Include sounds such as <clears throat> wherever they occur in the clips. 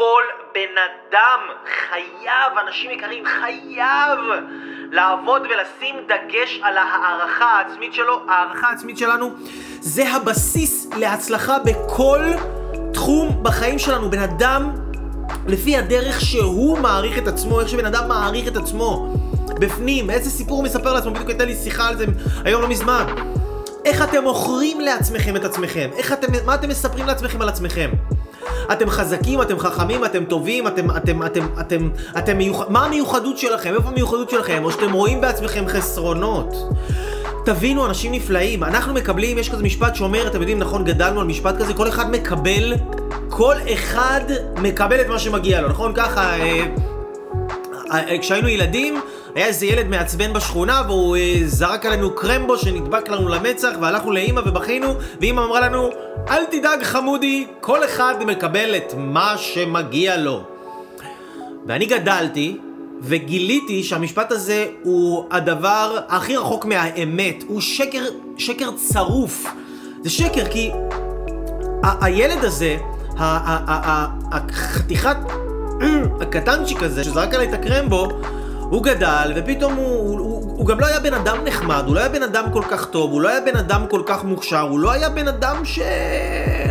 כל בן אדם חייב, אנשים יקרים, חייב לעבוד ולשים דגש על ההערכה העצמית שלו. ההערכה העצמית שלנו זה הבסיס להצלחה בכל תחום בחיים שלנו. בן אדם, לפי הדרך שהוא מעריך את עצמו, איך שבן אדם מעריך את עצמו בפנים, איזה סיפור הוא מספר לעצמו, בדיוק הייתה לי שיחה על זה היום לא מזמן. איך אתם מוכרים לעצמכם את עצמכם? איך אתם, מה אתם מספרים לעצמכם על עצמכם? אתם חזקים, אתם חכמים, אתם טובים, אתם, אתם, אתם, אתם, אתם מיוח... מה המיוחדות שלכם? איפה המיוחדות שלכם? או שאתם רואים בעצמכם חסרונות? תבינו, אנשים נפלאים. אנחנו מקבלים, יש כזה משפט שאומר, אתם יודעים, נכון, גדלנו על משפט כזה, כל אחד מקבל, כל אחד מקבל את מה שמגיע לו, נכון? ככה, אה, אה, כשהיינו ילדים, היה איזה ילד מעצבן בשכונה והוא אה, זרק עלינו קרמבו שנדבק לנו למצח והלכנו לאימא ובכינו ואימא אמרה לנו אל תדאג חמודי, כל אחד מקבל את מה שמגיע לו. ואני גדלתי וגיליתי שהמשפט הזה הוא הדבר הכי רחוק מהאמת, הוא שקר, שקר צרוף. זה שקר כי הילד הזה, החתיכת <clears throat> הקטנצ'יק הזה שזרק עליי את הקרמבו הוא גדל, ופתאום הוא, הוא, הוא, הוא גם לא היה בן אדם נחמד, הוא לא היה בן אדם כל כך טוב, הוא לא היה בן אדם כל כך מוכשר, הוא לא היה בן אדם ש...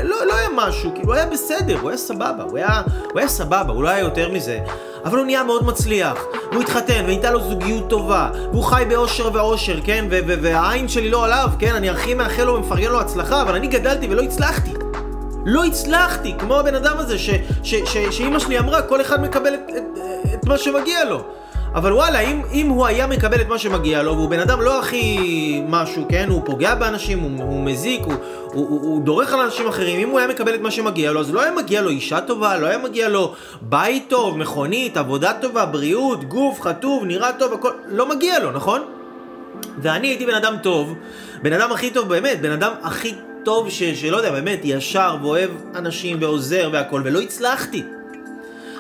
לא, לא היה משהו, כאילו, הוא היה בסדר, הוא היה סבבה, הוא היה, הוא היה סבבה, הוא לא היה יותר מזה. אבל הוא נהיה מאוד מצליח, הוא התחתן, והייתה לו זוגיות טובה, והוא חי באושר ואושר, כן? והעין שלי לא עליו, כן? אני הכי מאחל לו ומפרגן לו הצלחה, אבל אני גדלתי ולא הצלחתי. לא הצלחתי, כמו הבן אדם הזה שאימא שלי אמרה, כל אחד מקבל את, את, את מה שמגיע לו. אבל וואלה, אם, אם הוא היה מקבל את מה שמגיע לו, והוא בן אדם לא הכי משהו, כן? הוא פוגע באנשים, הוא, הוא מזיק, הוא, הוא, הוא, הוא דורך על אנשים אחרים, אם הוא היה מקבל את מה שמגיע לו, אז לא היה מגיע לו אישה טובה, לא היה מגיע לו בית טוב, מכונית, עבודה טובה, בריאות, גוף, חטוב, נראה טוב, הכל, לא מגיע לו, נכון? ואני הייתי בן אדם טוב, בן אדם הכי טוב באמת, בן אדם הכי טוב ש, שלא יודע, באמת, ישר ואוהב אנשים ועוזר והכל, ולא הצלחתי.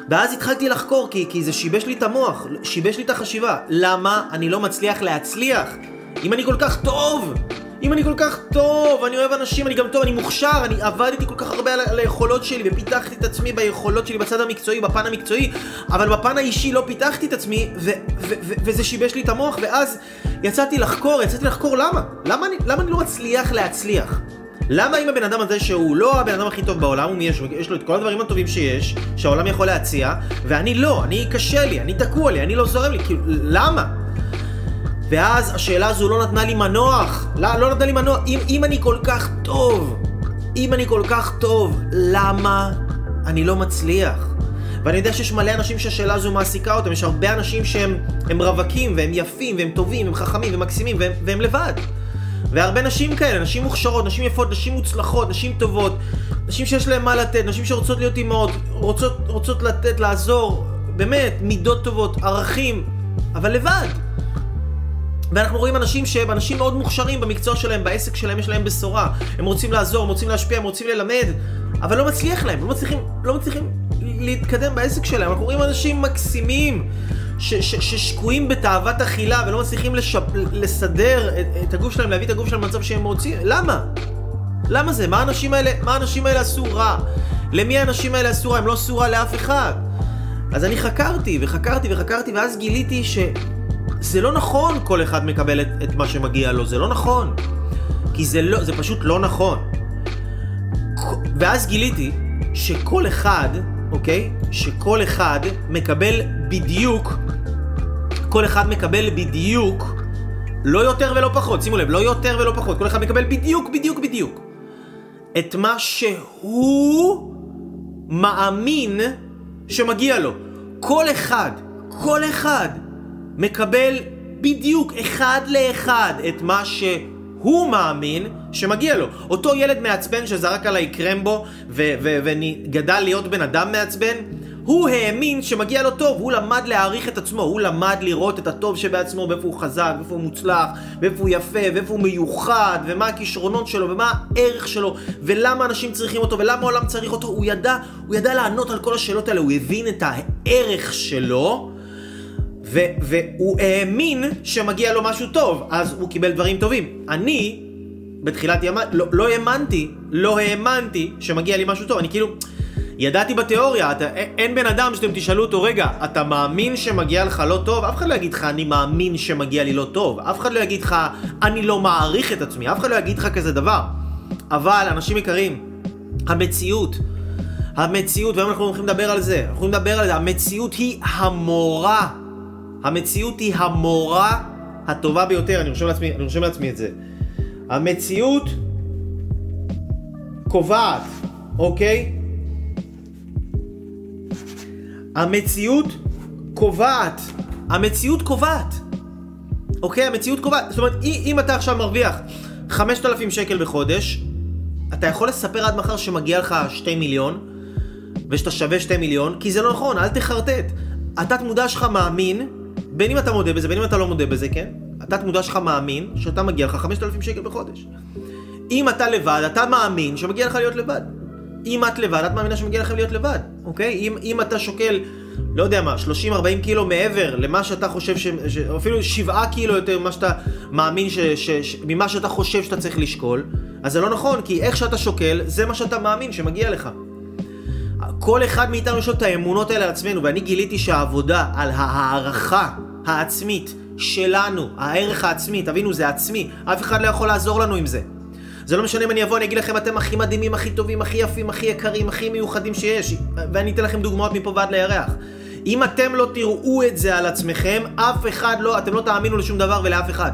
ואז התחלתי לחקור, כי, כי זה שיבש לי את המוח, שיבש לי את החשיבה. למה אני לא מצליח להצליח? אם אני כל כך טוב! אם אני כל כך טוב, אני אוהב אנשים, אני גם טוב, אני מוכשר, אני עבדתי כל כך הרבה על, על היכולות שלי ופיתחתי את עצמי ביכולות שלי בצד המקצועי, בפן המקצועי, אבל בפן האישי לא פיתחתי את עצמי, ו- ו- ו- וזה שיבש לי את המוח, ואז יצאתי לחקור, יצאתי לחקור למה? למה אני, למה אני לא מצליח להצליח? למה אם הבן אדם הזה שהוא לא הבן אדם הכי טוב בעולם, הוא יש, יש לו את כל הדברים הטובים שיש, שהעולם יכול להציע, ואני לא, אני קשה לי, אני תקוע לי, אני לא זורם לי, כאילו, למה? ואז השאלה הזו לא נתנה לי מנוח, לא, לא נתנה לי מנוח, אם, אם אני כל כך טוב, אם אני כל כך טוב, למה אני לא מצליח? ואני יודע שיש מלא אנשים שהשאלה הזו מעסיקה אותם, יש הרבה אנשים שהם רווקים, והם יפים, והם טובים, והם חכמים, ומקסימים, והם, והם לבד. והרבה נשים כאלה, נשים מוכשרות, נשים יפות, נשים מוצלחות, נשים טובות, נשים שיש להן מה לתת, נשים שרוצות להיות אימהות, רוצות, רוצות לתת, לעזור, באמת, מידות טובות, ערכים, אבל לבד. ואנחנו רואים אנשים שהם אנשים מאוד מוכשרים במקצוע שלהם, בעסק שלהם יש להם בשורה. הם רוצים לעזור, הם רוצים להשפיע, הם רוצים ללמד, אבל לא מצליח להם, לא מצליחים, לא מצליחים להתקדם בעסק שלהם. אנחנו רואים אנשים מקסימים, ששקועים בתאוות אכילה ולא מצליחים לשפ... לסדר את, את הגוף שלהם, להביא את הגוף שלהם למצב שהם רוצים, למה? למה זה? מה האנשים האלה, מה האנשים האלה עשו רע? למי האנשים האלה עשו רע? הם לא עשו רע לאף אחד. אז אני חקרתי וחקרתי וחקרתי ואז גיליתי שזה לא נכון כל אחד מקבל את, את מה שמגיע לו, זה לא נכון. כי זה, לא, זה פשוט לא נכון. ואז גיליתי שכל אחד אוקיי? שכל אחד מקבל בדיוק, כל אחד מקבל בדיוק, לא יותר ולא פחות, שימו לב, לא יותר ולא פחות, כל אחד מקבל בדיוק, בדיוק, בדיוק, את מה שהוא מאמין שמגיע לו. כל אחד, כל אחד מקבל בדיוק אחד לאחד את מה שהוא מאמין שמגיע לו. אותו ילד מעצבן שזרק עליי קרמבו וגדל להיות בן אדם מעצבן, הוא האמין שמגיע לו טוב, הוא למד להעריך את עצמו, הוא למד לראות את הטוב שבעצמו, ואיפה הוא חזק, ואיפה הוא מוצלח, ואיפה הוא יפה, ואיפה הוא מיוחד, ומה הכישרונות שלו, ומה הערך שלו, ולמה אנשים צריכים אותו, ולמה העולם צריך אותו, הוא ידע, הוא ידע לענות על כל השאלות האלה, הוא הבין את הערך שלו, ו- והוא האמין שמגיע לו משהו טוב, אז הוא קיבל דברים טובים. אני בתחילת ימי, לא, לא האמנתי, לא האמנתי שמגיע לי משהו טוב. אני כאילו, ידעתי בתיאוריה, אתה, אין בן אדם שאתם תשאלו אותו, רגע, אתה מאמין שמגיע לך לא טוב? אף אחד לא יגיד לך, אני מאמין שמגיע לי לא טוב. אף אחד לא יגיד לך, אני לא מעריך את עצמי. אף אחד לא יגיד לך כזה דבר. אבל, אנשים יקרים, המציאות, המציאות, והיום אנחנו הולכים לדבר על זה, אנחנו הולכים לדבר על זה, המציאות היא המורה. המציאות היא המורה הטובה ביותר, אני רושם לעצמי, אני רושם לעצמי את זה. המציאות קובעת, אוקיי? המציאות קובעת. המציאות קובעת. אוקיי? המציאות קובעת. זאת אומרת, אם אתה עכשיו מרוויח 5,000 שקל בחודש, אתה יכול לספר עד מחר שמגיע לך 2 מיליון, ושאתה שווה 2 מיליון, כי זה לא נכון, אל תחרטט. התת מודע שלך מאמין, בין אם אתה מודה בזה, בין אם אתה לא מודה בזה, כן? התת מודע שלך מאמין שאתה מגיע לך 5,000 שקל בחודש. אם אתה לבד, אתה מאמין שמגיע לך להיות לבד. אם את לבד, את מאמינה שמגיע לכם להיות לבד, אוקיי? אם, אם אתה שוקל, לא יודע מה, 30-40 קילו מעבר למה שאתה חושב, ש, ש, אפילו 7 קילו יותר ממה שאתה מאמין, ש, ש, ש, ממה שאתה חושב שאתה צריך לשקול, אז זה לא נכון, כי איך שאתה שוקל, זה מה שאתה מאמין שמגיע לך. כל אחד מאיתנו יש לו את האמונות האלה על עצמנו, ואני גיליתי שהעבודה על הערכה העצמית שלנו, הערך העצמי, תבינו, זה עצמי, אף אחד לא יכול לעזור לנו עם זה. זה לא משנה אם אני אבוא, אני אגיד לכם, אתם הכי מדהימים, הכי טובים, הכי יפים, הכי יקרים, הכי מיוחדים שיש, ואני אתן לכם דוגמאות מפה ועד לירח. אם אתם לא תראו את זה על עצמכם, אף אחד לא, אתם לא תאמינו לשום דבר ולאף אחד.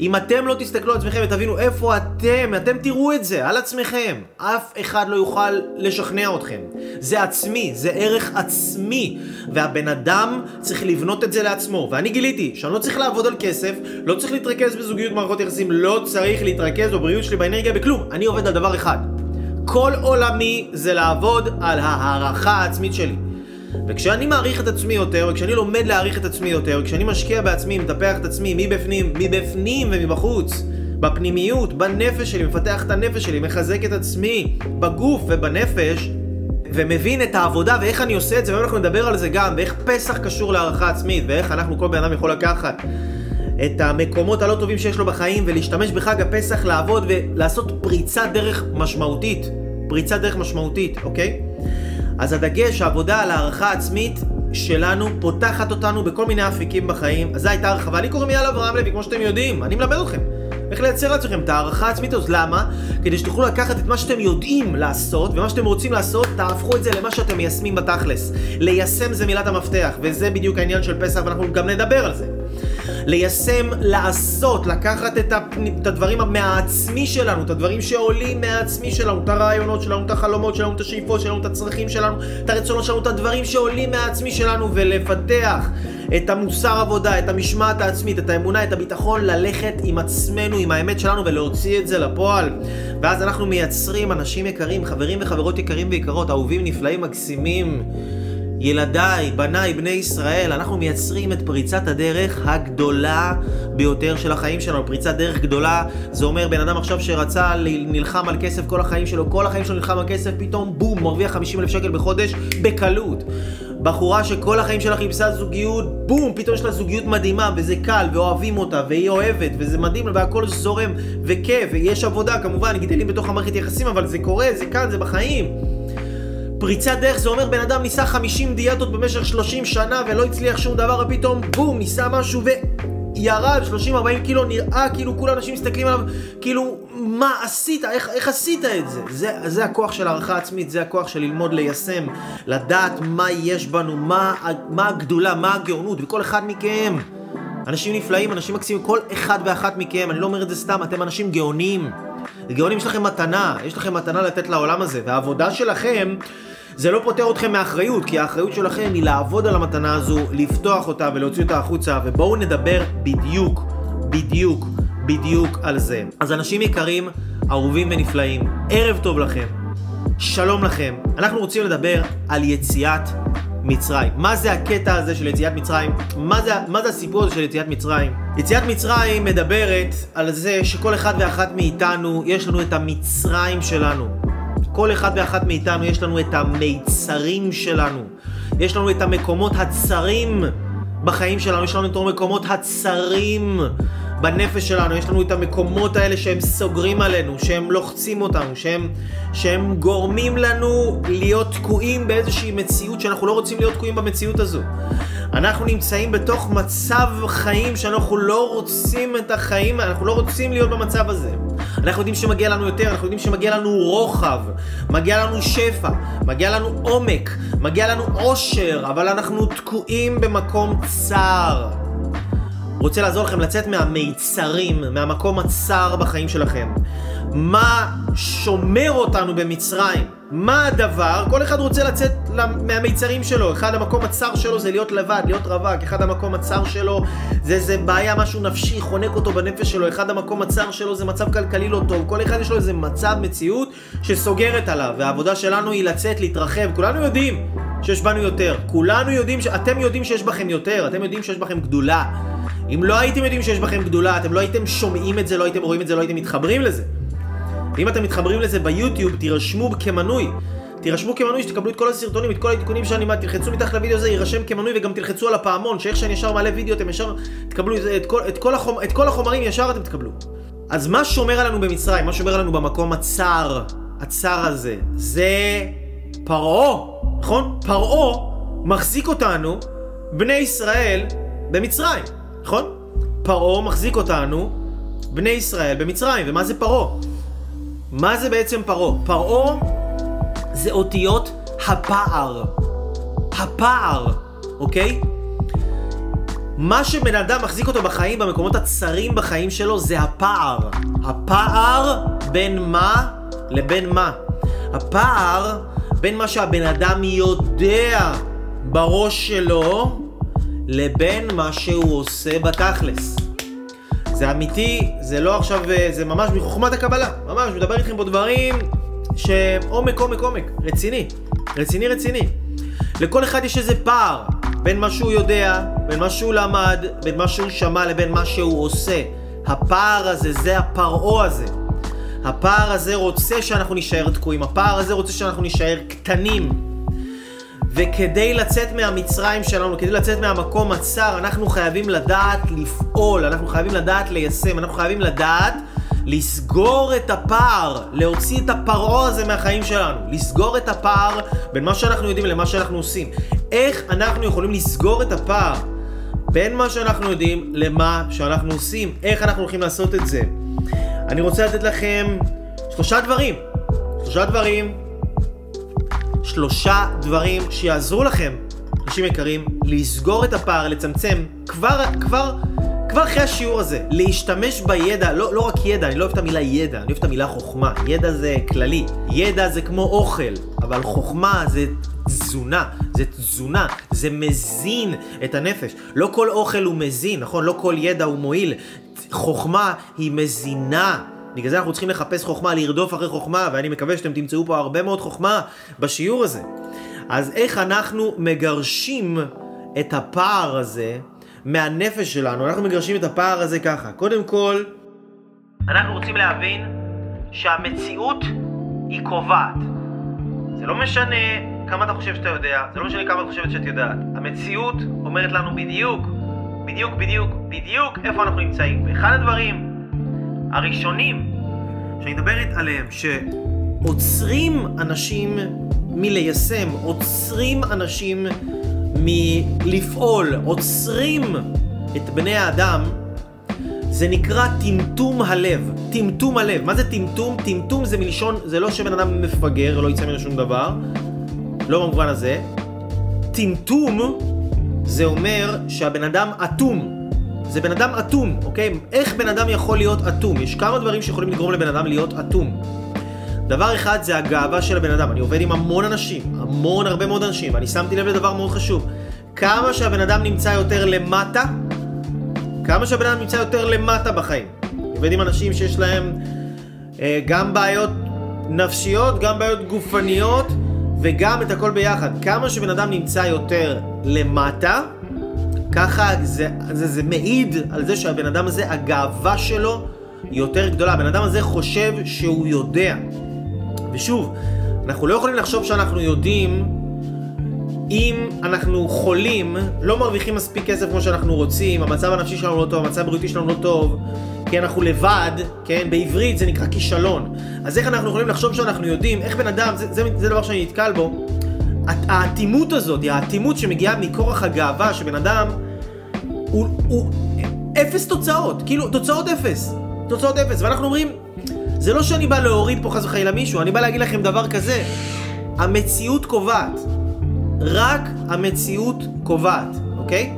אם אתם לא תסתכלו על עצמכם ותבינו איפה אתם, אתם תראו את זה על עצמכם. אף אחד לא יוכל לשכנע אתכם. זה עצמי, זה ערך עצמי. והבן אדם צריך לבנות את זה לעצמו. ואני גיליתי שאני לא צריך לעבוד על כסף, לא צריך להתרכז בזוגיות מערכות יחסים, לא צריך להתרכז בבריאות שלי, באנרגיה, בכלום. אני עובד על דבר אחד. כל עולמי זה לעבוד על הערכה העצמית שלי. וכשאני מעריך את עצמי יותר, וכשאני לומד להעריך את עצמי יותר, כשאני משקיע בעצמי, מטפח את עצמי מבפנים, מבפנים ומבחוץ, בפנימיות, בנפש שלי, מפתח את הנפש שלי, מחזק את עצמי בגוף ובנפש, ומבין את העבודה ואיך אני עושה את זה, והיום אנחנו נדבר על זה גם, ואיך פסח קשור להערכה עצמית, ואיך אנחנו, כל בן אדם יכול לקחת את המקומות הלא טובים שיש לו בחיים, ולהשתמש בחג הפסח לעבוד ולעשות פריצת דרך משמעותית. פריצת דרך משמעותית, אוקיי? אז הדגש, העבודה על הערכה עצמית שלנו פותחת אותנו בכל מיני אפיקים בחיים. אז זו הייתה הרחבה. לי קוראים יאללה אברהם לוי, כמו שאתם יודעים, אני מלמד אתכם. איך לייצר לעצמכם את הערכה העצמית הזאת. למה? כדי שתוכלו לקחת את מה שאתם יודעים לעשות, ומה שאתם רוצים לעשות, תהפכו את זה למה שאתם מיישמים בתכלס. ליישם זה מילת המפתח, וזה בדיוק העניין של פסח, ואנחנו גם נדבר על זה. ליישם, לעשות, לקחת את, את הדברים מהעצמי שלנו, את הדברים שעולים מהעצמי שלנו, את הרעיונות שלנו, את החלומות שלנו, את השאיפות שלנו, את הצרכים שלנו, את הרצונות שלנו, את הדברים שעולים מהעצמי שלנו, ולפתח את המוסר עבודה, את המשמעת העצמית, את האמונה, את הביטחון, ללכת עם עצמנו, עם האמת שלנו, ולהוציא את זה לפועל. ואז אנחנו מייצרים אנשים יקרים, חברים וחברות יקרים ויקרות, אהובים, נפלאים, מקסימים. ילדיי, בניי, בני ישראל, אנחנו מייצרים את פריצת הדרך הגדולה ביותר של החיים שלנו. פריצת דרך גדולה, זה אומר בן אדם עכשיו שרצה, נלחם על כסף כל החיים שלו, כל החיים שלו נלחם על כסף, פתאום בום, מרוויח 50 אלף שקל בחודש בקלות. בחורה שכל החיים שלה חיפשה זוגיות, בום, פתאום יש לה זוגיות מדהימה, וזה קל, ואוהבים אותה, והיא אוהבת, וזה מדהים, והכל זורם, וכיף, ויש עבודה, כמובן, גדלים בתוך המערכת יחסים, אבל זה קורה, זה כאן, זה בחיים. פריצת דרך זה אומר בן אדם ניסה 50 דיאטות במשך 30 שנה ולא הצליח שום דבר ופתאום בום ניסה משהו וירד. 30-40 קילו נראה כאילו כל האנשים מסתכלים עליו כאילו מה עשית? איך, איך עשית את זה? זה זה הכוח של הערכה עצמית זה הכוח של ללמוד ליישם לדעת מה יש בנו מה, מה הגדולה מה הגאונות וכל אחד מכם. אנשים נפלאים אנשים מקסימים כל אחד ואחת מכם אני לא אומר את זה סתם אתם אנשים גאונים. גאונים יש לכם מתנה, יש לכם מתנה לתת לעולם הזה, והעבודה שלכם זה לא פוטר אתכם מאחריות, כי האחריות שלכם היא לעבוד על המתנה הזו, לפתוח אותה ולהוציא אותה החוצה, ובואו נדבר בדיוק, בדיוק, בדיוק על זה. אז אנשים יקרים, אהובים ונפלאים, ערב טוב לכם, שלום לכם. אנחנו רוצים לדבר על יציאת מצרים. מה זה הקטע הזה של יציאת מצרים? מה זה, מה זה הסיפור הזה של יציאת מצרים? יציאת מצרים מדברת על זה שכל אחד ואחת מאיתנו, יש לנו את המצרים שלנו. כל אחד ואחת מאיתנו יש לנו את המיצרים שלנו. יש לנו את המקומות הצרים בחיים שלנו, יש לנו את המקומות הצרים בנפש שלנו, יש לנו את המקומות האלה שהם סוגרים עלינו, שהם לוחצים אותנו, שהם, שהם גורמים לנו להיות תקועים באיזושהי מציאות שאנחנו לא רוצים להיות תקועים במציאות הזו. אנחנו נמצאים בתוך מצב חיים שאנחנו לא רוצים את החיים, אנחנו לא רוצים להיות במצב הזה. אנחנו יודעים שמגיע לנו יותר, אנחנו יודעים שמגיע לנו רוחב, מגיע לנו שפע, מגיע לנו עומק, מגיע לנו עושר, אבל אנחנו תקועים במקום צר. רוצה לעזור לכם לצאת מהמיצרים, מהמקום הצר בחיים שלכם. מה שומר אותנו במצרים? מה הדבר? כל אחד רוצה לצאת מהמיצרים שלו. אחד המקום הצר שלו זה להיות לבד, להיות רווק. אחד המקום הצר שלו זה איזה בעיה, משהו נפשי, חונק אותו בנפש שלו. אחד המקום הצר שלו זה מצב כלכלי לא טוב. כל אחד יש לו איזה מצב, מציאות, שסוגרת עליו. והעבודה שלנו היא לצאת, להתרחב. כולנו יודעים שיש בנו יותר. כולנו יודעים, ש... אתם יודעים שיש בכם יותר. אתם יודעים שיש בכם גדולה. אם לא הייתם יודעים שיש בכם גדולה, אתם לא הייתם שומעים את זה, לא הייתם רואים את זה, לא הייתם מתחברים לזה. ואם אתם מתחברים לזה ביוטיוב, תירשמו כמנוי. תירשמו כמנוי שתקבלו את כל הסרטונים, את כל העדכונים שאני מעט, תלחצו מתחת לוידאו הזה, יירשם כמנוי וגם תלחצו על הפעמון, שאיך שאני ישר מעלה וידאו אתם ישר תקבלו את כל, את כל, החומ, את כל החומרים ישר אתם תקבלו. אז מה שומר עלינו במצרים, מה שומר עלינו במקום הצר, הצר הזה, זה פרעה, נכון? פרעה מחזיק אותנו, בני ישראל, במצרים. נכון? פרעה מחזיק אותנו, בני ישראל, במצרים. ומה זה פרעה? מה זה בעצם פרעה? פרעה זה אותיות הפער. הפער, אוקיי? מה שבן אדם מחזיק אותו בחיים, במקומות הצרים בחיים שלו, זה הפער. הפער בין מה לבין מה. הפער בין מה שהבן אדם יודע בראש שלו לבין מה שהוא עושה בתכלס. זה אמיתי, זה לא עכשיו, זה ממש מחוכמת הקבלה. ממש, מדבר איתכם פה דברים שעומק, עומק, עומק. רציני. רציני, רציני. לכל אחד יש איזה פער בין מה שהוא יודע, בין מה שהוא למד, בין מה שהוא שמע לבין מה שהוא עושה. הפער הזה, זה הפרעה הזה. הפער הזה רוצה שאנחנו נישאר תקועים, הפער הזה רוצה שאנחנו נישאר קטנים. וכדי לצאת מהמצרים שלנו, כדי לצאת מהמקום הצר, אנחנו חייבים לדעת לפעול, אנחנו חייבים לדעת ליישם, אנחנו חייבים לדעת לסגור את הפער, להוציא את הפרעה הזה מהחיים שלנו, לסגור את הפער בין מה שאנחנו יודעים למה שאנחנו עושים. איך אנחנו יכולים לסגור את הפער בין מה שאנחנו יודעים למה שאנחנו עושים? איך אנחנו הולכים לעשות את זה? אני רוצה לתת לכם שלושה דברים. שלושה דברים שלושה דברים שיעזרו לכם, אנשים יקרים, לסגור את הפער, לצמצם, כבר, כבר, כבר אחרי השיעור הזה, להשתמש בידע, לא, לא רק ידע, אני לא אוהב את המילה ידע, אני אוהב את המילה חוכמה. ידע זה כללי, ידע זה כמו אוכל, אבל חוכמה זה תזונה, זה תזונה, זה מזין את הנפש. לא כל אוכל הוא מזין, נכון? לא כל ידע הוא מועיל. חוכמה היא מזינה בגלל זה אנחנו צריכים לחפש חוכמה, לרדוף אחרי חוכמה, ואני מקווה שאתם תמצאו פה הרבה מאוד חוכמה בשיעור הזה. אז איך אנחנו מגרשים את הפער הזה מהנפש שלנו? אנחנו מגרשים את הפער הזה ככה. קודם כל, אנחנו רוצים להבין שהמציאות היא קובעת. זה לא משנה כמה אתה חושב שאתה יודע, זה לא משנה כמה את חושבת שאת יודעת. המציאות אומרת לנו בדיוק, בדיוק, בדיוק, בדיוק איפה אנחנו נמצאים. ואחד הדברים הראשונים שאני מדברת עליהם, שעוצרים אנשים מליישם, עוצרים אנשים מלפעול, עוצרים את בני האדם, זה נקרא טמטום הלב. טמטום הלב. מה זה טמטום? טמטום זה מלשון, זה לא שבן אדם מפגר, לא יצא ממנו שום דבר, לא במובן הזה. טמטום זה אומר שהבן אדם אטום. זה בן אדם אטום, אוקיי? איך בן אדם יכול להיות אטום? יש כמה דברים שיכולים לגרום לבן אדם להיות אטום. דבר אחד זה הגאווה של הבן אדם. אני עובד עם המון אנשים, המון הרבה מאוד אנשים, ואני שמתי לב לדבר מאוד חשוב. כמה שהבן אדם נמצא יותר למטה, כמה שהבן אדם נמצא יותר למטה בחיים. עובד עם אנשים שיש להם אה, גם בעיות נפשיות, גם בעיות גופניות, וגם את הכל ביחד. כמה שבן אדם נמצא יותר למטה, ככה זה, זה, זה מעיד על זה שהבן אדם הזה, הגאווה שלו יותר גדולה. הבן אדם הזה חושב שהוא יודע. ושוב, אנחנו לא יכולים לחשוב שאנחנו יודעים אם אנחנו חולים, לא מרוויחים מספיק כסף כמו שאנחנו רוצים, המצב הנפשי שלנו לא טוב, המצב הבריאותי שלנו לא טוב, כי אנחנו לבד, כן, בעברית זה נקרא כישלון. אז איך אנחנו יכולים לחשוב שאנחנו יודעים, איך בן אדם, זה, זה, זה דבר שאני נתקל בו, האטימות הזאת, האטימות שמגיעה מכורח הגאווה, שבן אדם, הוא, הוא אפס תוצאות, כאילו, תוצאות אפס, תוצאות אפס, ואנחנו אומרים, זה לא שאני בא להוריד פה חס וחלילה מישהו, אני בא להגיד לכם דבר כזה, המציאות קובעת. רק המציאות קובעת, אוקיי?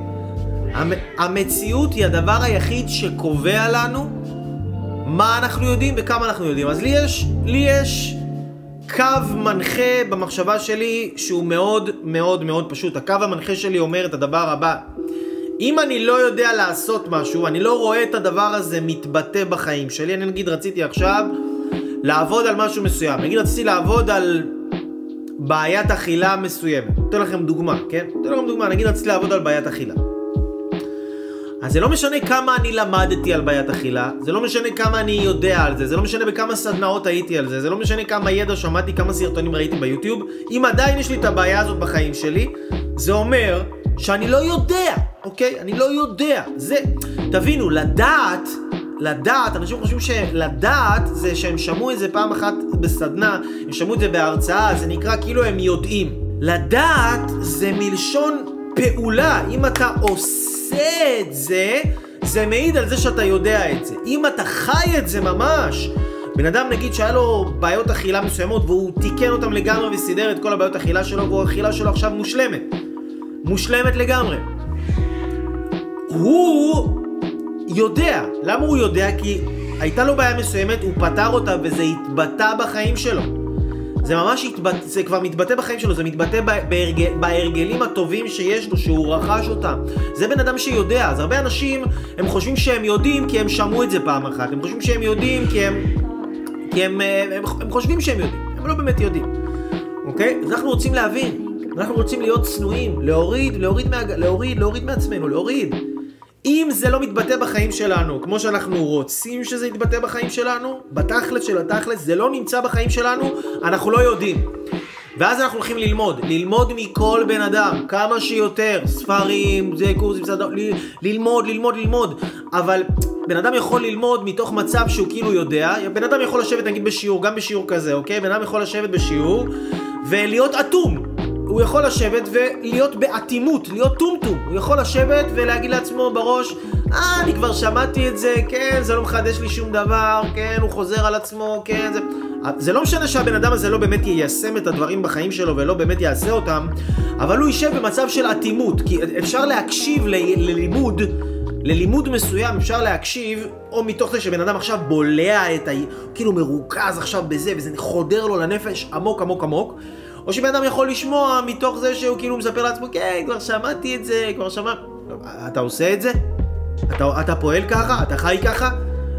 המ- המציאות היא הדבר היחיד שקובע לנו מה אנחנו יודעים וכמה אנחנו יודעים. אז לי יש, לי יש קו מנחה במחשבה שלי שהוא מאוד מאוד מאוד פשוט. הקו המנחה שלי אומר את הדבר הבא: אם אני לא יודע לעשות משהו, אני לא רואה את הדבר הזה מתבטא בחיים שלי, אני נגיד רציתי עכשיו לעבוד על משהו מסוים. נגיד רציתי לעבוד על בעיית אכילה מסוימת. אתן לכם דוגמה, כן? אתן לכם דוגמה, נגיד רציתי לעבוד על בעיית אכילה. אז זה לא משנה כמה אני למדתי על בעיית אכילה, זה לא משנה כמה אני יודע על זה, זה לא משנה בכמה סדנאות הייתי על זה, זה לא משנה כמה ידע שמעתי, כמה סרטונים ראיתי ביוטיוב, אם עדיין יש לי את הבעיה הזאת בחיים שלי, זה אומר שאני לא יודע, אוקיי? אני לא יודע. זה, תבינו, לדעת, לדעת, אנשים חושבים שלדעת זה שהם שמעו את זה פעם אחת בסדנה, הם שמעו את זה בהרצאה, זה נקרא כאילו הם יודעים. לדעת זה מלשון פעולה, אם אתה עושה את זה, זה מעיד על זה שאתה יודע את זה. אם אתה חי את זה ממש, בן אדם נגיד שהיה לו בעיות אכילה מסוימות והוא תיקן אותם לגמרי וסידר את כל הבעיות אכילה שלו והאכילה שלו עכשיו מושלמת. מושלמת לגמרי. הוא יודע. למה הוא יודע? כי הייתה לו בעיה מסוימת, הוא פתר אותה וזה התבטא בחיים שלו. זה ממש התבטא, זה כבר מתבטא בחיים שלו, זה מתבטא בהרגל, בהרגלים הטובים שיש לו, שהוא רכש אותם. זה בן אדם שיודע. אז הרבה אנשים, הם חושבים שהם יודעים כי הם שמעו את זה פעם אחת. הם חושבים שהם יודעים כי הם... כי הם, הם, הם, הם חושבים שהם יודעים. הם לא באמת יודעים. אוקיי? אז אנחנו רוצים להבין. אנחנו רוצים להיות צנועים, להוריד, להוריד, מה, להוריד, להוריד מעצמנו, להוריד. אם זה לא מתבטא בחיים שלנו, כמו שאנחנו רוצים שזה יתבטא בחיים שלנו, בתכלס של התכלס, זה לא נמצא בחיים שלנו, אנחנו לא יודעים. ואז אנחנו הולכים ללמוד, ללמוד מכל בן אדם, כמה שיותר, ספרים, זה קורסים, סדר, ללמוד, ללמוד, ללמוד, אבל בן אדם יכול ללמוד מתוך מצב שהוא כאילו יודע, בן אדם יכול לשבת נגיד בשיעור, גם בשיעור כזה, אוקיי? בן אדם יכול לשבת בשיעור ולהיות אטום, הוא יכול לשבת ולהיות באטימות, להיות טומטום. הוא יכול לשבת ולהגיד לעצמו בראש, אה, אני כבר שמעתי את זה, כן, זה לא מחדש לי שום דבר, כן, הוא חוזר על עצמו, כן, זה... זה לא משנה שהבן אדם הזה לא באמת יישם את הדברים בחיים שלו ולא באמת יעשה אותם, אבל הוא יישב במצב של אטימות, כי אפשר להקשיב ל... ללימוד, ללימוד מסוים אפשר להקשיב, או מתוך זה שבן אדם עכשיו בולע את ה... כאילו מרוכז עכשיו בזה, וזה חודר לו לנפש עמוק עמוק עמוק. או שבן אדם יכול לשמוע מתוך זה שהוא כאילו מספר לעצמו, כן, כבר שמעתי את זה, כבר שמע... אתה עושה את זה? אתה, אתה פועל ככה? אתה חי ככה?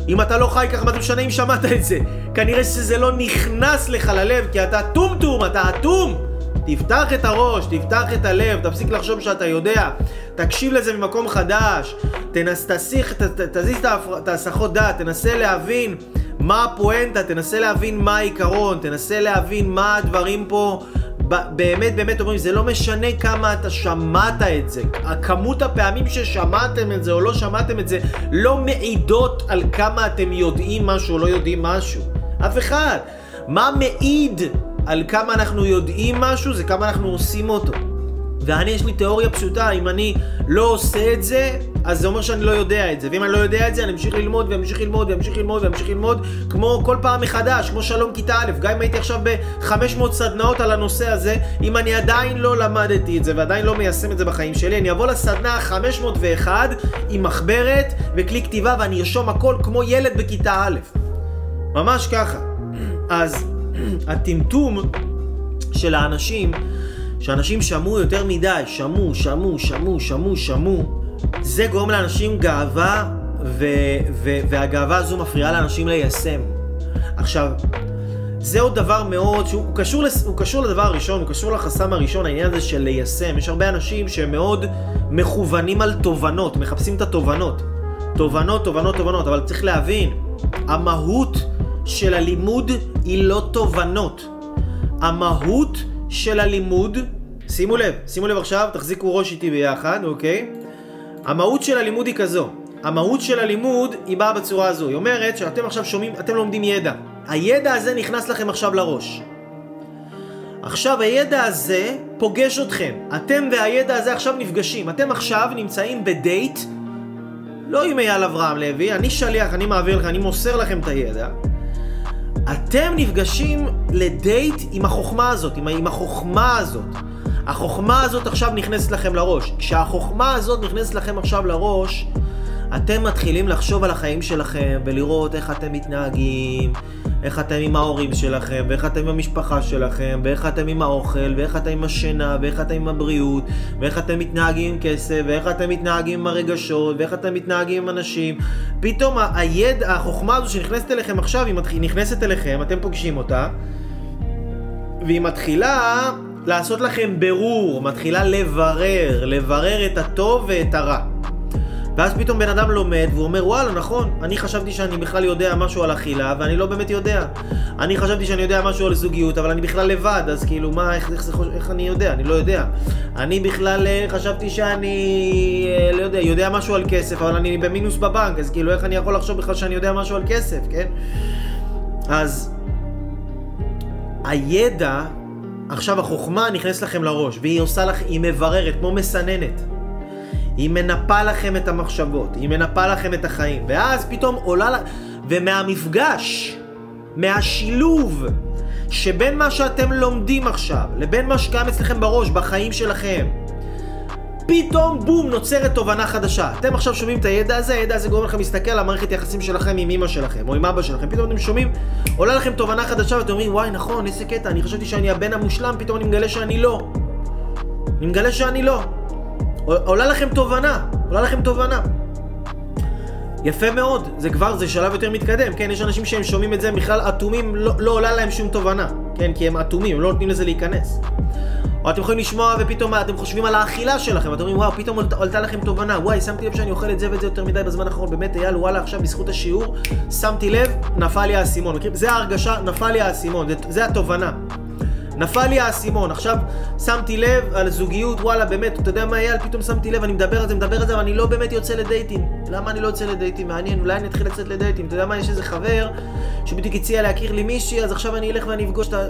אם אתה לא חי ככה, מה זה משנה אם שמעת את זה? כנראה שזה לא נכנס לך ללב, כי אתה טומטום, אתה אטום! תפתח את הראש, תפתח את הלב, תפסיק לחשוב שאתה יודע, תקשיב לזה ממקום חדש, תנס, תסיך, ת, ת, תזיז את ההסחות דעת, תנסה להבין מה הפואנטה, תנסה להבין מה העיקרון, תנסה להבין מה הדברים פה באמת באמת אומרים, זה לא משנה כמה אתה שמעת את זה, הכמות הפעמים ששמעתם את זה או לא שמעתם את זה לא מעידות על כמה אתם יודעים משהו או לא יודעים משהו. אף אחד. מה מעיד על כמה אנחנו יודעים משהו זה כמה אנחנו עושים אותו. ואני, יש לי תיאוריה פשוטה, אם אני לא עושה את זה, אז זה אומר שאני לא יודע את זה. ואם אני לא יודע את זה, אני אמשיך ללמוד, ואמשיך ללמוד, ואמשיך ללמוד, ואמשיך ללמוד, כמו כל פעם מחדש, כמו שלום כיתה א', גם אם הייתי עכשיו ב-500 סדנאות על הנושא הזה, אם אני עדיין לא למדתי את זה, ועדיין לא מיישם את זה בחיים שלי, אני אבוא לסדנה ה-501 עם מחברת וכלי כתיבה, ואני ארשום הכל כמו ילד בכיתה א'. ממש ככה. <clears throat> אז <clears throat> הטמטום של האנשים שאנשים שמעו יותר מדי, שמעו, שמעו, שמעו, שמעו, שמעו, זה גורם לאנשים גאווה, ו- ו- והגאווה הזו מפריעה לאנשים ליישם. עכשיו, זה עוד דבר מאוד, שהוא קשור, לס, הוא קשור לדבר הראשון, הוא קשור לחסם הראשון, העניין הזה של ליישם. יש הרבה אנשים שהם מאוד מכוונים על תובנות, מחפשים את התובנות. תובנות, תובנות, תובנות, אבל צריך להבין, המהות של הלימוד היא לא תובנות. המהות של הלימוד שימו לב, שימו לב עכשיו, תחזיקו ראש איתי ביחד, אוקיי? המהות של הלימוד היא כזו. המהות של הלימוד היא באה בצורה הזו. היא אומרת שאתם עכשיו שומעים, אתם לומדים ידע. הידע הזה נכנס לכם עכשיו לראש. עכשיו הידע הזה פוגש אתכם. אתם והידע הזה עכשיו נפגשים. אתם עכשיו נמצאים בדייט, לא עם אייל אברהם לוי, אני שליח, אני מעביר לכם, אני מוסר לכם את הידע. אתם נפגשים לדייט עם החוכמה הזאת, עם, החוכמה הזאת. החוכמה הזאת עכשיו נכנסת לכם לראש. כשהחוכמה הזאת נכנסת לכם עכשיו לראש, אתם מתחילים לחשוב על החיים שלכם ולראות איך אתם מתנהגים, איך אתם עם ההורים שלכם, ואיך אתם עם המשפחה שלכם, ואיך אתם עם האוכל, ואיך אתם עם השינה, ואיך אתם עם הבריאות, ואיך אתם מתנהגים עם כסף, ואיך אתם מתנהגים עם הרגשות, ואיך אתם מתנהגים עם אנשים. פתאום הידע, החוכמה הזו שנכנסת אליכם עכשיו, היא נכנסת אליכם, אתם פוגשים אותה, והיא מתחילה לעשות לכם ברור, מתחילה לברר, לברר את הטוב ואת הרע. ואז פתאום בן אדם לומד והוא אומר וואלה נכון, אני חשבתי שאני בכלל יודע משהו על אכילה ואני לא באמת יודע. אני חשבתי שאני יודע משהו על זוגיות אבל אני בכלל לבד אז כאילו מה, איך, איך, איך, איך אני יודע? אני לא יודע. אני בכלל אה, חשבתי שאני אה, לא יודע, יודע משהו על כסף אבל אני במינוס בבנק אז כאילו איך אני יכול לחשוב בכלל שאני יודע משהו על כסף, כן? אז הידע, עכשיו החוכמה נכנסת לכם לראש והיא עושה לך, היא מבררת כמו מסננת. היא מנפה לכם את המחשבות, היא מנפה לכם את החיים, ואז פתאום עולה לה... ומהמפגש, מהשילוב שבין מה שאתם לומדים עכשיו לבין מה שקיים אצלכם בראש, בחיים שלכם, פתאום בום נוצרת תובנה חדשה. אתם עכשיו שומעים את הידע הזה, הידע הזה גורם לכם להסתכל על המערכת יחסים שלכם עם אמא שלכם או עם אבא שלכם. פתאום אתם שומעים, עולה לכם תובנה חדשה ואתם אומרים וואי נכון איזה קטע, אני חשבתי שאני הבן המושלם, פתאום אני מגלה שאני לא. אני מגלה שאני לא. עולה לכם תובנה, עולה לכם תובנה. יפה מאוד, זה כבר, זה שלב יותר מתקדם, כן? יש אנשים שהם שומעים את זה, בכלל אטומים, לא, לא עולה להם שום תובנה, כן? כי הם אטומים, הם לא נותנים לזה להיכנס. או אתם יכולים לשמוע ופתאום אתם חושבים על האכילה שלכם, אתם אומרים וואו, פתאום עלתה לכם תובנה, וואי, שמתי לב שאני אוכל את זה ואת זה יותר מדי בזמן האחרון, באמת אייל, וואלה, עכשיו בזכות השיעור, שמתי לב, נפל לי האסימון, מכירים? זה ההרגשה, נפל לי האסימון, זה, זה התובנה. נפל לי האסימון, עכשיו שמתי לב על זוגיות, וואלה באמת, אתה יודע מה אייל, פתאום שמתי לב, אני מדבר על זה, מדבר על זה, אבל אני לא באמת יוצא לדייטים. למה אני לא יוצא לדייטים? מעניין, אולי אני אתחיל לצאת לדייטים. אתה יודע מה, יש איזה חבר שבדיוק הציע להכיר לי מישהי, אז עכשיו אני אלך ואני אפגוש את ה...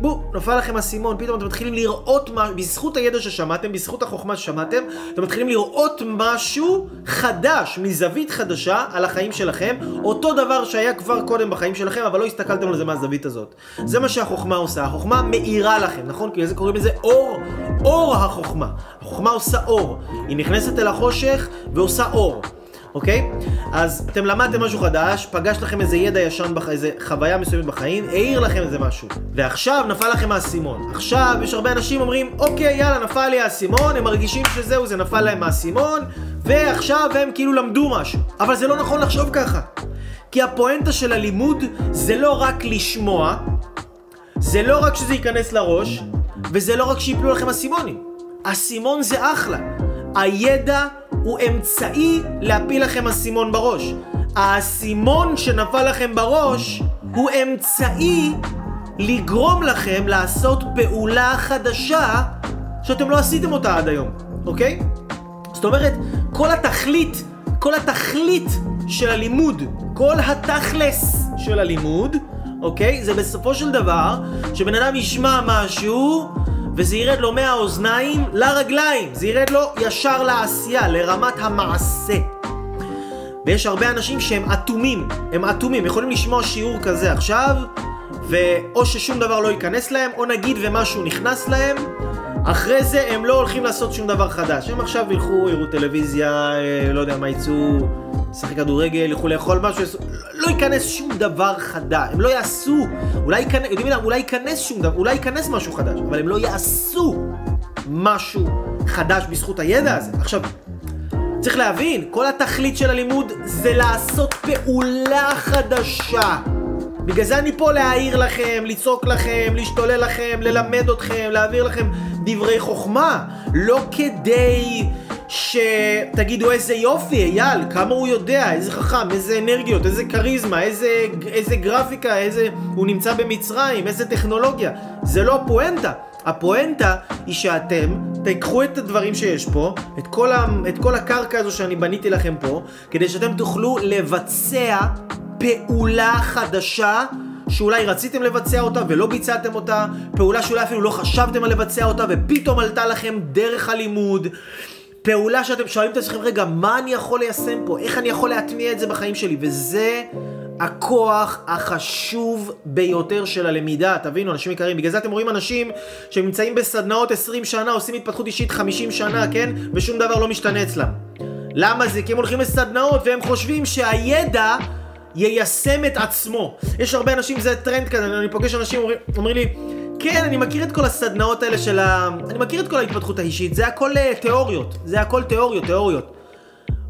בוא, נפל לכם האסימון, פתאום אתם מתחילים לראות מה... בזכות הידע ששמעתם, בזכות החוכמה ששמעתם, אתם מתחילים לראות משהו חדש, מזווית חדשה, על החיים שלכם, אותו דבר שהיה כבר קודם בחיים שלכם, אבל לא הסתכלתם על זה מהזווית הזאת. זה מה שהחוכמה עושה. החוכמה מאירה לכם, נכון? כי לזה קוראים לזה אור, אור החוכמה. החוכמה עושה אור. היא נכנסת אל החושך ועושה אור. אוקיי? אז אתם למדתם משהו חדש, פגש לכם איזה ידע ישן, בח... איזה חוויה מסוימת בחיים, העיר לכם איזה משהו. ועכשיו נפל לכם האסימון. עכשיו יש הרבה אנשים אומרים, אוקיי, יאללה, נפל לי האסימון, הם מרגישים שזהו, זה נפל להם האסימון, ועכשיו הם כאילו למדו משהו. אבל זה לא נכון לחשוב ככה. כי הפואנטה של הלימוד זה לא רק לשמוע, זה לא רק שזה ייכנס לראש, וזה לא רק שיפלו לכם אסימונים. אסימון זה אחלה. הידע הוא אמצעי להפיל לכם אסימון בראש. האסימון שנפל לכם בראש הוא אמצעי לגרום לכם לעשות פעולה חדשה שאתם לא עשיתם אותה עד היום, אוקיי? זאת אומרת, כל התכלית, כל התכלית של הלימוד, כל התכלס של הלימוד, אוקיי? זה בסופו של דבר שבן אדם ישמע משהו וזה ירד לו מהאוזניים לרגליים, זה ירד לו ישר לעשייה, לרמת המעשה. ויש הרבה אנשים שהם אטומים, הם אטומים, יכולים לשמוע שיעור כזה עכשיו, ואו ששום דבר לא ייכנס להם, או נגיד ומשהו נכנס להם, אחרי זה הם לא הולכים לעשות שום דבר חדש. הם עכשיו ילכו, יראו טלוויזיה, אה, לא יודע מה יצאו, לשחק כדורגל, ילכו לאכול משהו, לא ייכנס שום דבר חדש, הם לא יעשו, אולי ייכנס, יודעים מה, אולי ייכנס שום דבר, אולי ייכנס משהו חדש, אבל הם לא יעשו משהו חדש בזכות הידע הזה. עכשיו, צריך להבין, כל התכלית של הלימוד זה לעשות פעולה חדשה. בגלל זה אני פה להעיר לכם, לצעוק לכם, להשתולל לכם, ללמד אתכם, להעביר לכם דברי חוכמה. לא כדי שתגידו איזה יופי, אייל, כמה הוא יודע, איזה חכם, איזה אנרגיות, איזה כריזמה, איזה, איזה גרפיקה, איזה... הוא נמצא במצרים, איזה טכנולוגיה. זה לא הפואנטה. הפואנטה היא שאתם תיקחו את הדברים שיש פה, את כל, ה, את כל הקרקע הזו שאני בניתי לכם פה, כדי שאתם תוכלו לבצע פעולה חדשה שאולי רציתם לבצע אותה ולא ביצעתם אותה, פעולה שאולי אפילו לא חשבתם על לבצע אותה ופתאום עלתה לכם דרך הלימוד. פעולה שאתם שואלים את עצמכם, רגע, מה אני יכול ליישם פה? איך אני יכול להטמיע את זה בחיים שלי? וזה הכוח החשוב ביותר של הלמידה, תבינו, אנשים יקרים. בגלל זה אתם רואים אנשים שנמצאים בסדנאות 20 שנה, עושים התפתחות אישית 50 שנה, כן? ושום דבר לא משתנה אצלם. למה זה? כי הם הולכים לסדנאות והם חושבים שהידע יישם את עצמו. יש הרבה אנשים, זה טרנד כזה, אני פוגש אנשים אומרים, אומרים לי, כן, אני מכיר את כל הסדנאות האלה של ה... אני מכיר את כל ההתפתחות האישית, זה הכל uh, תיאוריות. זה הכל תיאוריות, תיאוריות.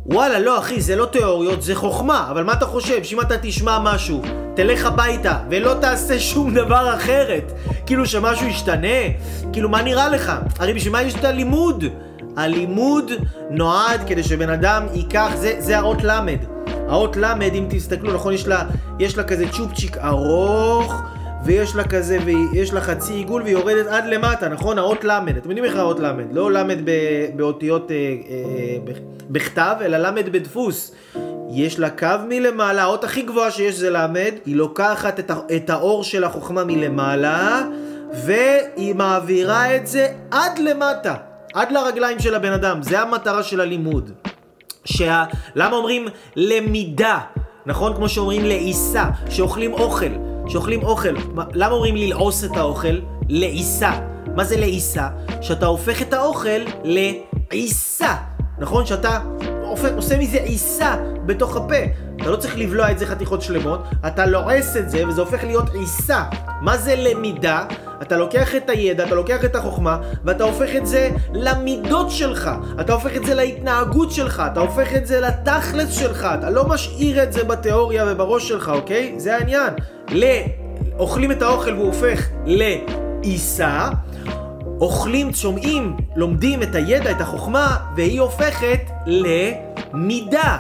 וואלה, לא אחי, זה לא תיאוריות, זה חוכמה. אבל מה אתה חושב? שאם אתה תשמע משהו, תלך הביתה, ולא תעשה שום דבר אחרת, כאילו שמשהו ישתנה? כאילו, מה נראה לך? הרי בשביל מה יש את הלימוד? הלימוד נועד כדי שבן אדם ייקח, זה, זה האות למד. האות ל', אם תסתכלו, נכון, יש לה, יש לה כזה צ'ופצ'יק ארוך, ויש לה כזה, ויש לה חצי עיגול, והיא יורדת עד למטה, נכון? האות ל', אתם יודעים איך האות ל', לא ל' באותיות אה, אה, בכתב, אלא ל' בדפוס. יש לה קו מלמעלה, האות הכי גבוהה שיש זה ל', היא לוקחת את, את האור של החוכמה מלמעלה, והיא מעבירה את זה עד למטה, עד לרגליים של הבן אדם, זה המטרה של הלימוד. שה... למה אומרים למידה? נכון? כמו שאומרים לעיסה, שאוכלים אוכל, שאוכלים אוכל. למה אומרים ללעוס את האוכל? לעיסה. מה זה לעיסה? שאתה הופך את האוכל לעיסה. נכון? שאתה עושה מזה עיסה בתוך הפה. אתה לא צריך לבלוע את זה חתיכות שלמות, אתה לועס את זה וזה הופך להיות עיסה. מה זה למידה? אתה לוקח את הידע, אתה לוקח את החוכמה, ואתה הופך את זה למידות שלך. אתה הופך את זה להתנהגות שלך, אתה הופך את זה לתכלס שלך. אתה לא משאיר את זה בתיאוריה ובראש שלך, אוקיי? זה העניין. ל... אוכלים את האוכל והוא הופך לעיסה. אוכלים, שומעים, לומדים את הידע, את החוכמה, והיא הופכת למידה.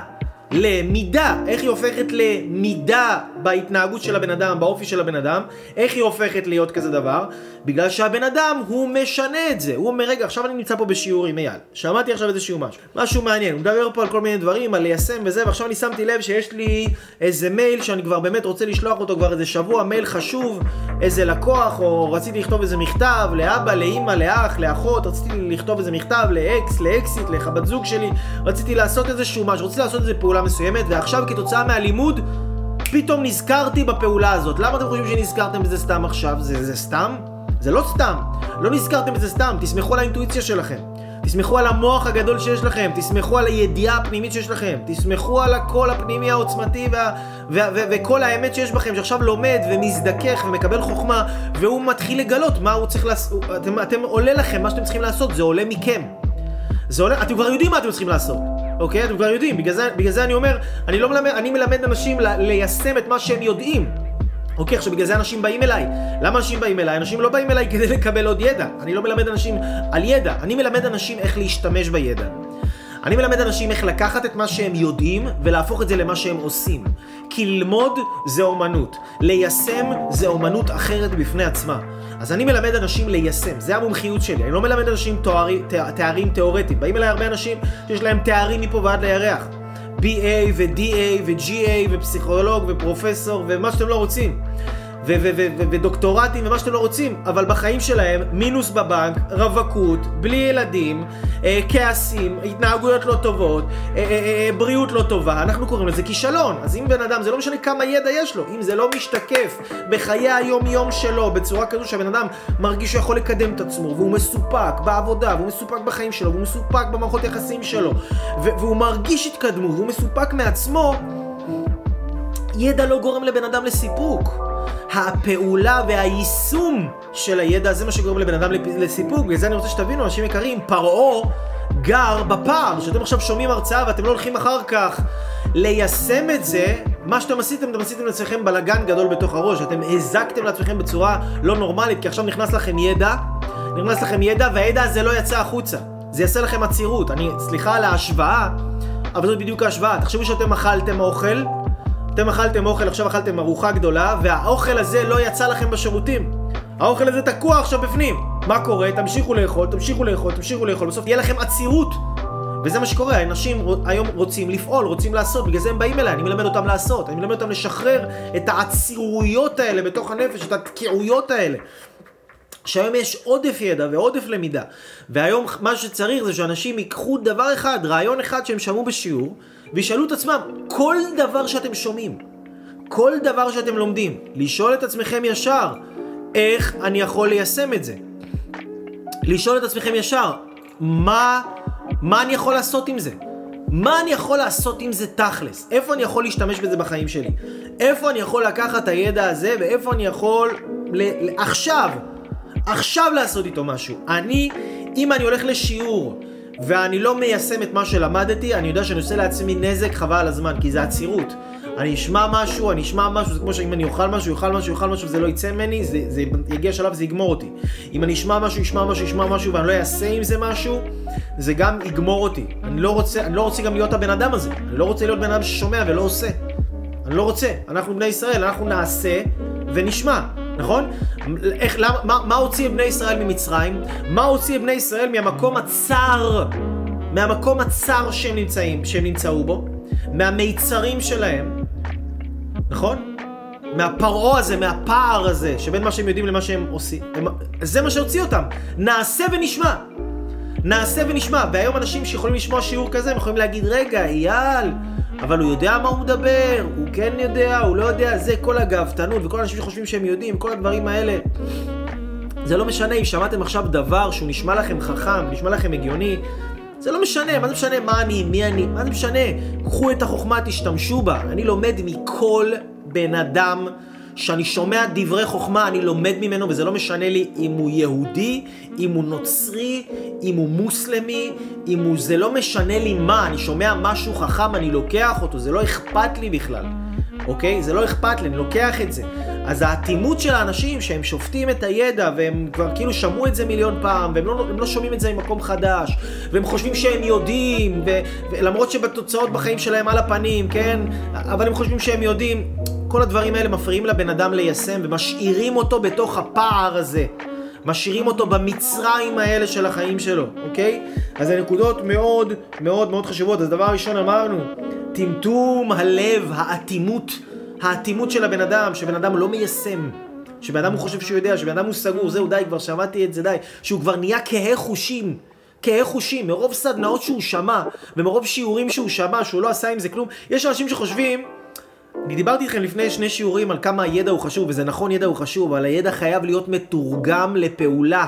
למידה, איך היא הופכת למידה בהתנהגות של הבן אדם, באופי של הבן אדם, איך היא הופכת להיות כזה דבר? בגלל שהבן אדם הוא משנה את זה, הוא אומר רגע עכשיו אני נמצא פה בשיעור עם אייל, שמעתי עכשיו איזשהו משהו, משהו מעניין, הוא מדבר פה על כל מיני דברים, על ליישם וזה, ועכשיו אני שמתי לב שיש לי איזה מייל שאני כבר באמת רוצה לשלוח אותו כבר איזה שבוע, מייל חשוב, איזה לקוח, או רציתי לכתוב איזה מכתב לאבא, לאימא, לאח, לאחות, רציתי לכתוב איזה מכתב לאקס, לאקסיט, לחבת זוג שלי, רציתי לעשות איזשהו משהו, רציתי לעשות איזה פעולה מסוימת, ועכשיו כתוצאה מהלימוד פתאום נזכרתי בפעולה הזאת. למה אתם חושבים שנזכרתם בזה סתם עכשיו? זה, זה סתם? זה לא סתם. לא נזכרתם בזה סתם, תסמכו על האינטואיציה שלכם. תסמכו על המוח הגדול שיש לכם, תסמכו על הידיעה הפנימית שיש לכם, תסמכו על הקול הפנימי העוצמתי וה, וה, וה, וכל האמת שיש בכם, שעכשיו לומד ומזדכך ומקבל חוכמה, והוא מתחיל לגלות מה הוא צריך לעשות, אתם, אתם עולה לכם, מה שאתם צריכים לעשות, זה עולה מכם. זה עולה, אתם כבר יודעים מה אתם צריכים לעשות. אוקיי? אתם כבר יודעים, בגלל זה, בגלל זה אני אומר, אני לא מלמד, אני מלמד אנשים ליישם את מה שהם יודעים. אוקיי, עכשיו בגלל זה אנשים באים אליי. למה אנשים באים אליי? אנשים לא באים אליי כדי לקבל עוד ידע. אני לא מלמד אנשים על ידע, אני מלמד אנשים איך להשתמש בידע. אני מלמד אנשים איך לקחת את מה שהם יודעים ולהפוך את זה למה שהם עושים. כי ללמוד זה אומנות, ליישם זה אומנות אחרת בפני עצמה. אז אני מלמד אנשים ליישם, זה המומחיות שלי. אני לא מלמד אנשים תוארי, תארים תיאורטיים. באים אליי הרבה אנשים שיש להם תארים מפה ועד לירח. BA ו-DA ו-GA ופסיכולוג ופרופסור ומה שאתם לא רוצים. ודוקטורטים ומה שאתם לא רוצים, אבל בחיים שלהם מינוס בבנק, רווקות, בלי ילדים, אה, כעסים, התנהגויות לא טובות, אה, אה, אה, בריאות לא טובה, אנחנו קוראים לזה כישלון. אז אם בן אדם, זה לא משנה כמה ידע יש לו, אם זה לא משתקף בחיי היום-יום שלו בצורה כזו שהבן אדם מרגיש שהוא יכול לקדם את עצמו, והוא מסופק בעבודה, והוא מסופק בחיים שלו, והוא מסופק במערכות יחסים שלו, והוא מרגיש התקדמות, והוא מסופק מעצמו, ידע לא גורם לבן אדם לסיפוק. הפעולה והיישום של הידע זה מה שגורם לבן אדם לסיפוק. בגלל זה אני רוצה שתבינו, אנשים יקרים, פרעה גר בפער. שאתם עכשיו שומעים הרצאה ואתם לא הולכים אחר כך ליישם את זה, מה שאתם עשיתם, אתם עשיתם לעצמכם בלאגן גדול בתוך הראש. אתם הזקתם לעצמכם בצורה לא נורמלית, כי עכשיו נכנס לכם ידע, נכנס לכם ידע, והידע הזה לא יצא החוצה. זה יעשה לכם עצירות. אני, סליחה על ההשוואה, אבל זאת בדיוק ההשוואה. תחשבו שאתם אכלתם אוכל, אתם אכלתם אוכל, עכשיו אכלתם ארוחה גדולה, והאוכל הזה לא יצא לכם בשירותים. האוכל הזה תקוע עכשיו בפנים. מה קורה? תמשיכו לאכול, תמשיכו לאכול, תמשיכו לאכול, בסוף תהיה לכם עצירות. וזה מה שקורה, אנשים היום רוצים לפעול, רוצים לעשות, בגלל זה הם באים אליי, אני מלמד אותם לעשות, אני מלמד אותם לשחרר את העצירויות האלה בתוך הנפש, את התקיעויות האלה. שהיום יש עודף ידע ועודף למידה, והיום מה שצריך זה שאנשים ייקחו דבר אחד, רעיון אחד שהם שמעו בשיעור, וישאלו את עצמם, כל דבר שאתם שומעים, כל דבר שאתם לומדים, לשאול את עצמכם ישר, איך אני יכול ליישם את זה? לשאול את עצמכם ישר, מה, מה אני יכול לעשות עם זה? מה אני יכול לעשות עם זה תכלס? איפה אני יכול להשתמש בזה בחיים שלי? איפה אני יכול לקחת את הידע הזה ואיפה אני יכול ל- עכשיו, עכשיו לעשות איתו משהו? אני, אם אני הולך לשיעור ואני לא מיישם את מה שלמדתי, אני יודע שאני עושה לעצמי נזק חבל על הזמן, כי זה עצירות. אני אשמע משהו, אני אשמע משהו, זה כמו שאם אני אוכל משהו, אוכל משהו, אוכל משהו, וזה לא יצא ממני, זה, זה יגיע שלב וזה יגמור אותי. אם אני אשמע משהו, אשמע משהו, אשמע משהו, ואני לא אעשה עם זה משהו, זה גם יגמור אותי. אני לא רוצה, אני לא רוצה גם להיות הבן אדם הזה. אני לא רוצה להיות בן אדם ששומע ולא עושה. אני לא רוצה. אנחנו בני ישראל, אנחנו נעשה ונשמע, נכון? איך, למה, מה, מה הוציא את בני ישראל ממצרים? מה הוציא את בני ישראל מהמקום הצר, מהמקום הצר שהם נמצאים, שהם נמצאו בו? מהמיצרים שלהם, נכון? מהפרעה הזה, מהפער הזה, שבין מה שהם יודעים למה שהם עושים. הם, זה מה שהוציא אותם. נעשה ונשמע. נעשה ונשמע. והיום אנשים שיכולים לשמוע שיעור כזה, הם יכולים להגיד, רגע, אייל, אבל הוא יודע מה הוא מדבר, הוא כן יודע, הוא לא יודע, זה כל הגאוותנות, וכל האנשים שחושבים שהם יודעים, כל הדברים האלה. זה לא משנה אם שמעתם עכשיו דבר שהוא נשמע לכם חכם, נשמע לכם הגיוני, זה לא משנה, מה זה משנה מה אני, מי אני, מה זה משנה? קחו את החוכמה, תשתמשו בה. אני לומד מכל בן אדם שאני שומע דברי חוכמה, אני לומד ממנו, וזה לא משנה לי אם הוא יהודי, אם הוא נוצרי, אם הוא מוסלמי, אם הוא... זה לא משנה לי מה, אני שומע משהו חכם, אני לוקח אותו, זה לא אכפת לי בכלל. אוקיי? זה לא אכפת לי, אני לוקח את זה. אז האטימות של האנשים שהם שופטים את הידע והם כבר כאילו שמעו את זה מיליון פעם והם לא, לא שומעים את זה ממקום חדש והם חושבים שהם יודעים ו, ולמרות שבתוצאות בחיים שלהם על הפנים, כן? אבל הם חושבים שהם יודעים. כל הדברים האלה מפריעים לבן אדם ליישם ומשאירים אותו בתוך הפער הזה. משאירים אותו במצרים האלה של החיים שלו, אוקיי? אז הנקודות מאוד מאוד מאוד חשובות. אז דבר ראשון אמרנו, טמטום הלב, האטימות, האטימות של הבן אדם, שבן אדם לא מיישם. שבן אדם הוא חושב שהוא יודע, שבן אדם הוא סגור, זהו די, כבר שמעתי את זה, די. שהוא כבר נהיה כהה חושים. כהה חושים, מרוב סדנאות שהוא שמע, ומרוב שיעורים שהוא שמע, שהוא לא עשה עם זה כלום. יש אנשים שחושבים, אני דיברתי איתכם לפני שני שיעורים על כמה הידע הוא חשוב, וזה נכון, ידע הוא חשוב, אבל הידע חייב להיות מתורגם לפעולה.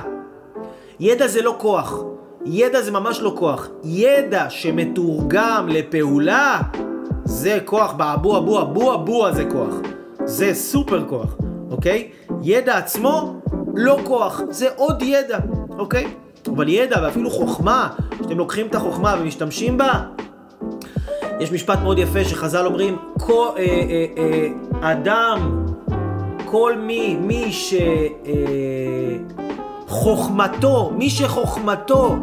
ידע זה לא כוח. ידע זה ממש לא כוח. ידע שמתורגם לפעולה, זה כוח באבו אבו אבו אבו זה כוח. זה סופר כוח, אוקיי? ידע עצמו, לא כוח. זה עוד ידע, אוקיי? אבל ידע ואפילו חוכמה, שאתם לוקחים את החוכמה ומשתמשים בה, יש משפט מאוד יפה שחז"ל אומרים, כל, אה, אה, אה, אדם, כל מי, מי שחוכמתו, אה, מי שחוכמתו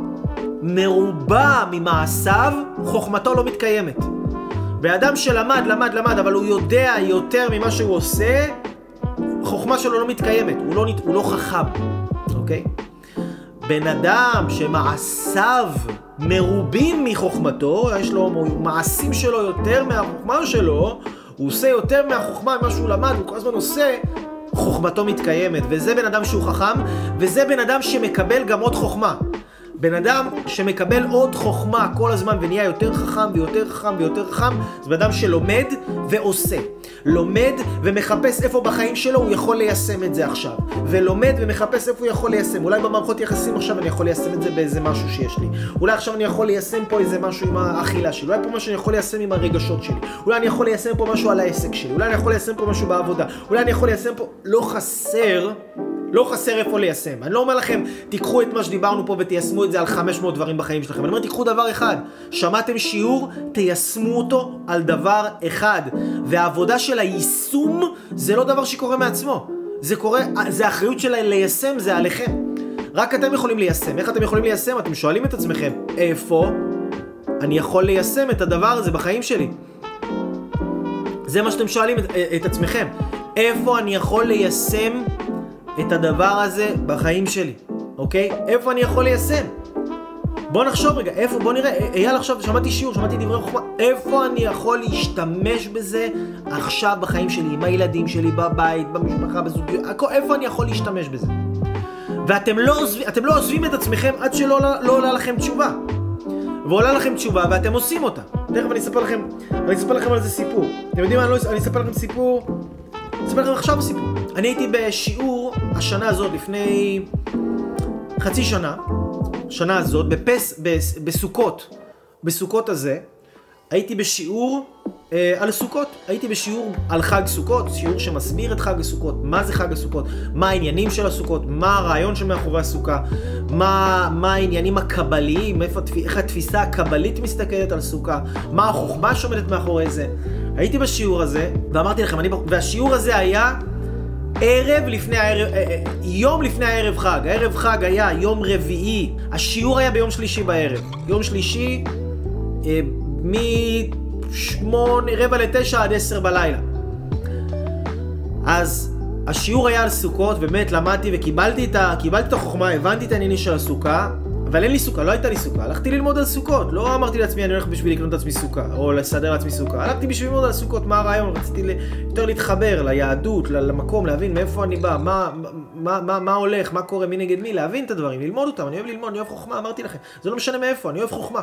מרובה ממעשיו, חוכמתו לא מתקיימת. ואדם שלמד, למד, למד, אבל הוא יודע יותר ממה שהוא עושה, חוכמה שלו לא מתקיימת, הוא לא, הוא לא חכם, אוקיי? בן אדם שמעשיו מרובים מחוכמתו, יש לו מעשים שלו יותר מהחוכמה שלו, הוא עושה יותר מהחוכמה ממה שהוא למד, הוא כל הזמן עושה, חוכמתו מתקיימת. וזה בן אדם שהוא חכם, וזה בן אדם שמקבל גם עוד חוכמה. בן אדם שמקבל עוד חוכמה כל הזמן ונהיה יותר חכם ויותר חכם ויותר חכם, זה בן אדם שלומד ועושה. לומד ומחפש איפה בחיים שלו הוא יכול ליישם את זה עכשיו. ולומד ומחפש איפה הוא יכול ליישם. אולי במערכות יחסים עכשיו אני יכול ליישם את זה באיזה משהו שיש לי. אולי עכשיו אני יכול ליישם פה איזה משהו עם האכילה שלי. אולי פה משהו אני יכול ליישם עם הרגשות שלי. אולי אני יכול ליישם פה משהו על העסק שלי. אולי אני יכול ליישם פה משהו בעבודה. אולי אני יכול ליישם פה... לא חסר לא חסר איפה ליישם. אני לא אומר לכם, תיקחו את מה שדיברנו פה ותיישמו את זה על 500 דברים בחיים שלכם. אני אומר, תיקחו דבר אחד. שמעתם שיעור, תיישמו אותו על דבר אחד. והעבודה של היישום זה לא דבר שקורה מעצמו. זה קורה, זה אחריות של ליישם, זה עליכם. רק אתם יכולים ליישם. איך אתם יכולים ליישם? אתם שואלים את עצמכם, איפה אני יכול ליישם את הדבר הזה בחיים שלי? זה מה שאתם שואלים את, את עצמכם. איפה אני יכול ליישם את הדבר הזה בחיים שלי. אוקיי? איפה אני יכול ליישם? בוא נחשוב רגע, איפה, בוא נראה, אייל עכשיו, שמעתי שיעור, שמעתי דברי חוכמה, איפה אני יכול להשתמש בזה עכשיו בחיים שלי, עם הילדים שלי, בבית, במשפחה, בזוגיות, איפה אני יכול להשתמש בזה? ואתם לא, עוזב, לא עוזבים את עצמכם עד שלא לא עולה לכם תשובה. ועולה לכם תשובה ואתם עושים אותה. תכף אני אספר לכם, אני אספר לכם על זה סיפור. אתם יודעים מה, אני, לא, אני אספר לכם סיפור, אני אספר לכם עכשיו סיפור. אני הייתי בשיעור השנה הזאת, לפני חצי שנה, שנה הזאת, בפס, בס, בסוכות, בסוכות הזה, הייתי בשיעור אה, על סוכות. הייתי בשיעור על חג סוכות, שיעור שמסביר את חג הסוכות, מה זה חג הסוכות, מה העניינים של הסוכות, מה הרעיון שמאחורי הסוכה, מה, מה העניינים הקבליים, איפה, איך התפיסה הקבלית מסתכלת על סוכה, מה החוכמה שעומדת מאחורי זה. הייתי בשיעור הזה, ואמרתי לכם, אני, והשיעור הזה היה ערב לפני הערב, אה, אה, יום לפני הערב חג. הערב חג היה יום רביעי, השיעור היה ביום שלישי בערב. יום שלישי, אה, משמונה, רבע לתשע עד עשר בלילה. אז השיעור היה על סוכות, באמת למדתי וקיבלתי את, ה, את החוכמה, הבנתי את העניינים של הסוכה, אבל אין לי סוכה, לא הייתה לי סוכה. הלכתי ללמוד על סוכות, לא אמרתי לעצמי אני הולך בשביל לקנות לעצמי סוכה, או לסדר לעצמי סוכה. הלכתי בשביל ללמוד על סוכות, מה הרעיון, רציתי יותר להתחבר ליהדות, למקום, להבין מאיפה אני בא, מה, מה, מה, מה הולך, מה קורה, מי נגד מי, להבין את הדברים, ללמוד אותם, אני אוהב ללמוד, אני אוהב חוכמה, אמרתי לכם. זה לא משנה מאיפה, אני אוהב חוכמה.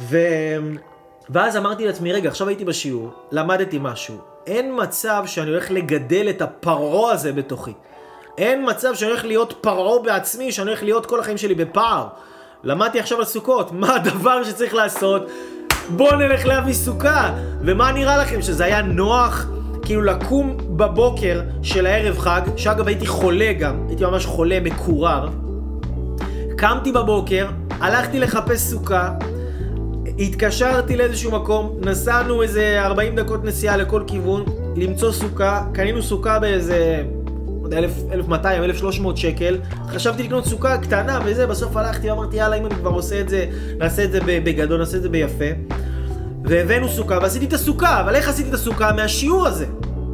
ו... ואז אמרתי לעצמי, רגע, עכשיו הייתי בשיעור, למדתי משהו. אין מצב שאני הולך לגדל את הפרעה הזה בתוכי. אין מצב שאני הולך להיות פרעה בעצמי, שאני הולך להיות כל החיים שלי בפער. למדתי עכשיו על סוכות, מה הדבר שצריך לעשות? בואו נלך להביא סוכה. ומה נראה לכם, שזה היה נוח? כאילו לקום בבוקר של הערב חג, שאגב הייתי חולה גם, הייתי ממש חולה, מקורר. קמתי בבוקר, הלכתי לחפש סוכה, התקשרתי לאיזשהו מקום, נסענו איזה 40 דקות נסיעה לכל כיוון, למצוא סוכה, קנינו סוכה באיזה 1200, 1300 שקל, חשבתי לקנות סוכה קטנה וזה, בסוף הלכתי ואמרתי יאללה אם אני כבר עושה את זה, נעשה את זה בגדול, נעשה את זה ביפה. והבאנו סוכה ועשיתי את הסוכה, אבל איך עשיתי את הסוכה? מהשיעור הזה.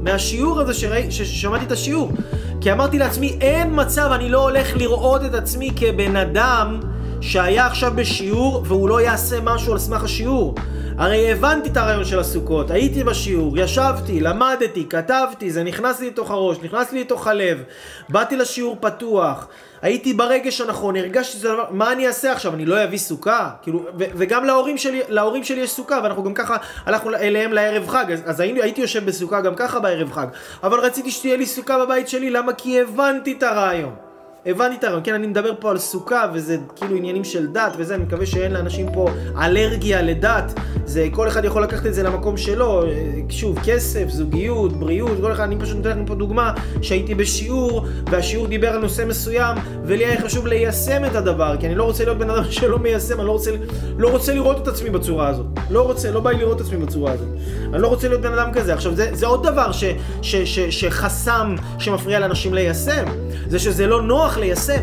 מהשיעור הזה שראי, ששמעתי את השיעור. כי אמרתי לעצמי, אין מצב, אני לא הולך לראות את עצמי כבן אדם שהיה עכשיו בשיעור והוא לא יעשה משהו על סמך השיעור. הרי הבנתי את הרעיון של הסוכות, הייתי בשיעור, ישבתי, למדתי, כתבתי, זה נכנס לי לתוך הראש, נכנס לי לתוך הלב, באתי לשיעור פתוח, הייתי ברגש הנכון, הרגשתי שזה דבר, מה אני אעשה עכשיו, אני לא אביא סוכה? כאילו, ו- וגם להורים שלי, להורים שלי יש סוכה, ואנחנו גם ככה הלכנו אליהם לערב חג, אז, אז הייתי, הייתי יושב בסוכה גם ככה בערב חג, אבל רציתי שתהיה לי סוכה בבית שלי, למה? כי הבנתי את הרעיון. הבנתי את הרעיון, כן, אני מדבר פה על סוכה, וזה כאילו עניינים של דת וזה, אני מקווה שאין לאנשים פה אלרגיה לדת, זה, כל אחד יכול לקחת את זה למקום שלו, שוב, כסף, זוגיות, בריאות, כל אחד, אני פשוט נותן לכם פה דוגמה, שהייתי בשיעור, והשיעור דיבר על נושא מסוים, ולי היה חשוב ליישם את הדבר, כי אני לא רוצה להיות בן אדם <laughs> שלא מיישם, אני לא רוצה, לא רוצה לראות את עצמי בצורה הזאת, לא רוצה, לא בא לי לראות את עצמי בצורה הזאת, אני לא רוצה להיות בן אדם כזה. עכשיו, זה, זה עוד דבר ש, ש, ש, ש, שחסם שמפריע לאנשים ליישם, זה שזה לא נוח ליישם.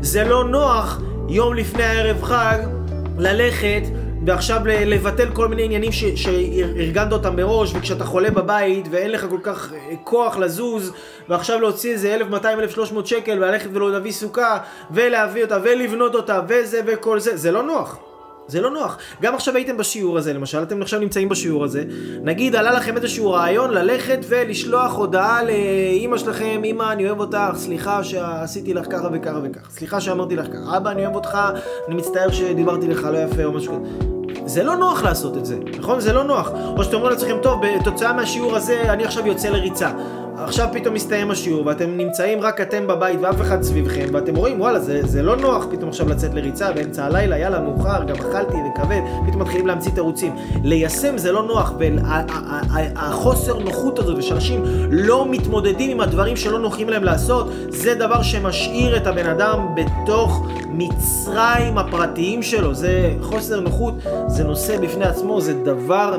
זה לא נוח יום לפני הערב חג ללכת ועכשיו לבטל כל מיני עניינים שארגנת אותם מראש וכשאתה חולה בבית ואין לך כל כך אה, כוח לזוז ועכשיו להוציא איזה 1200-1300 שקל וללכת ולהביא סוכה ולהביא אותה ולבנות אותה וזה וכל זה, זה לא נוח. זה לא נוח. גם עכשיו הייתם בשיעור הזה, למשל, אתם עכשיו נמצאים בשיעור הזה, נגיד עלה לכם איזשהו רעיון ללכת ולשלוח הודעה לאימא שלכם, אמא, אני אוהב אותך, סליחה שעשיתי לך ככה וככה וככה, סליחה שאמרתי לך ככה, אבא, אני אוהב אותך, אני מצטער שדיברתי לך לא יפה או משהו כזה. זה לא נוח לעשות את זה, נכון? זה לא נוח. או שאתם אומרים לעצמכם, טוב, בתוצאה מהשיעור הזה אני עכשיו יוצא לריצה. עכשיו פתאום מסתיים השיעור ואתם נמצאים רק אתם בבית ואף אחד סביבכם ואתם רואים וואלה זה, זה לא נוח פתאום עכשיו לצאת לריצה באמצע הלילה יאללה מאוחר גם אכלתי וכבד. פתאום מתחילים להמציא תירוצים. ליישם זה לא נוח והחוסר נוחות הזאת ושאנשים לא מתמודדים עם הדברים שלא נוחים להם לעשות זה דבר שמשאיר את הבן אדם בתוך מצרים הפרטיים שלו. זה חוסר נוחות זה נושא בפני עצמו זה דבר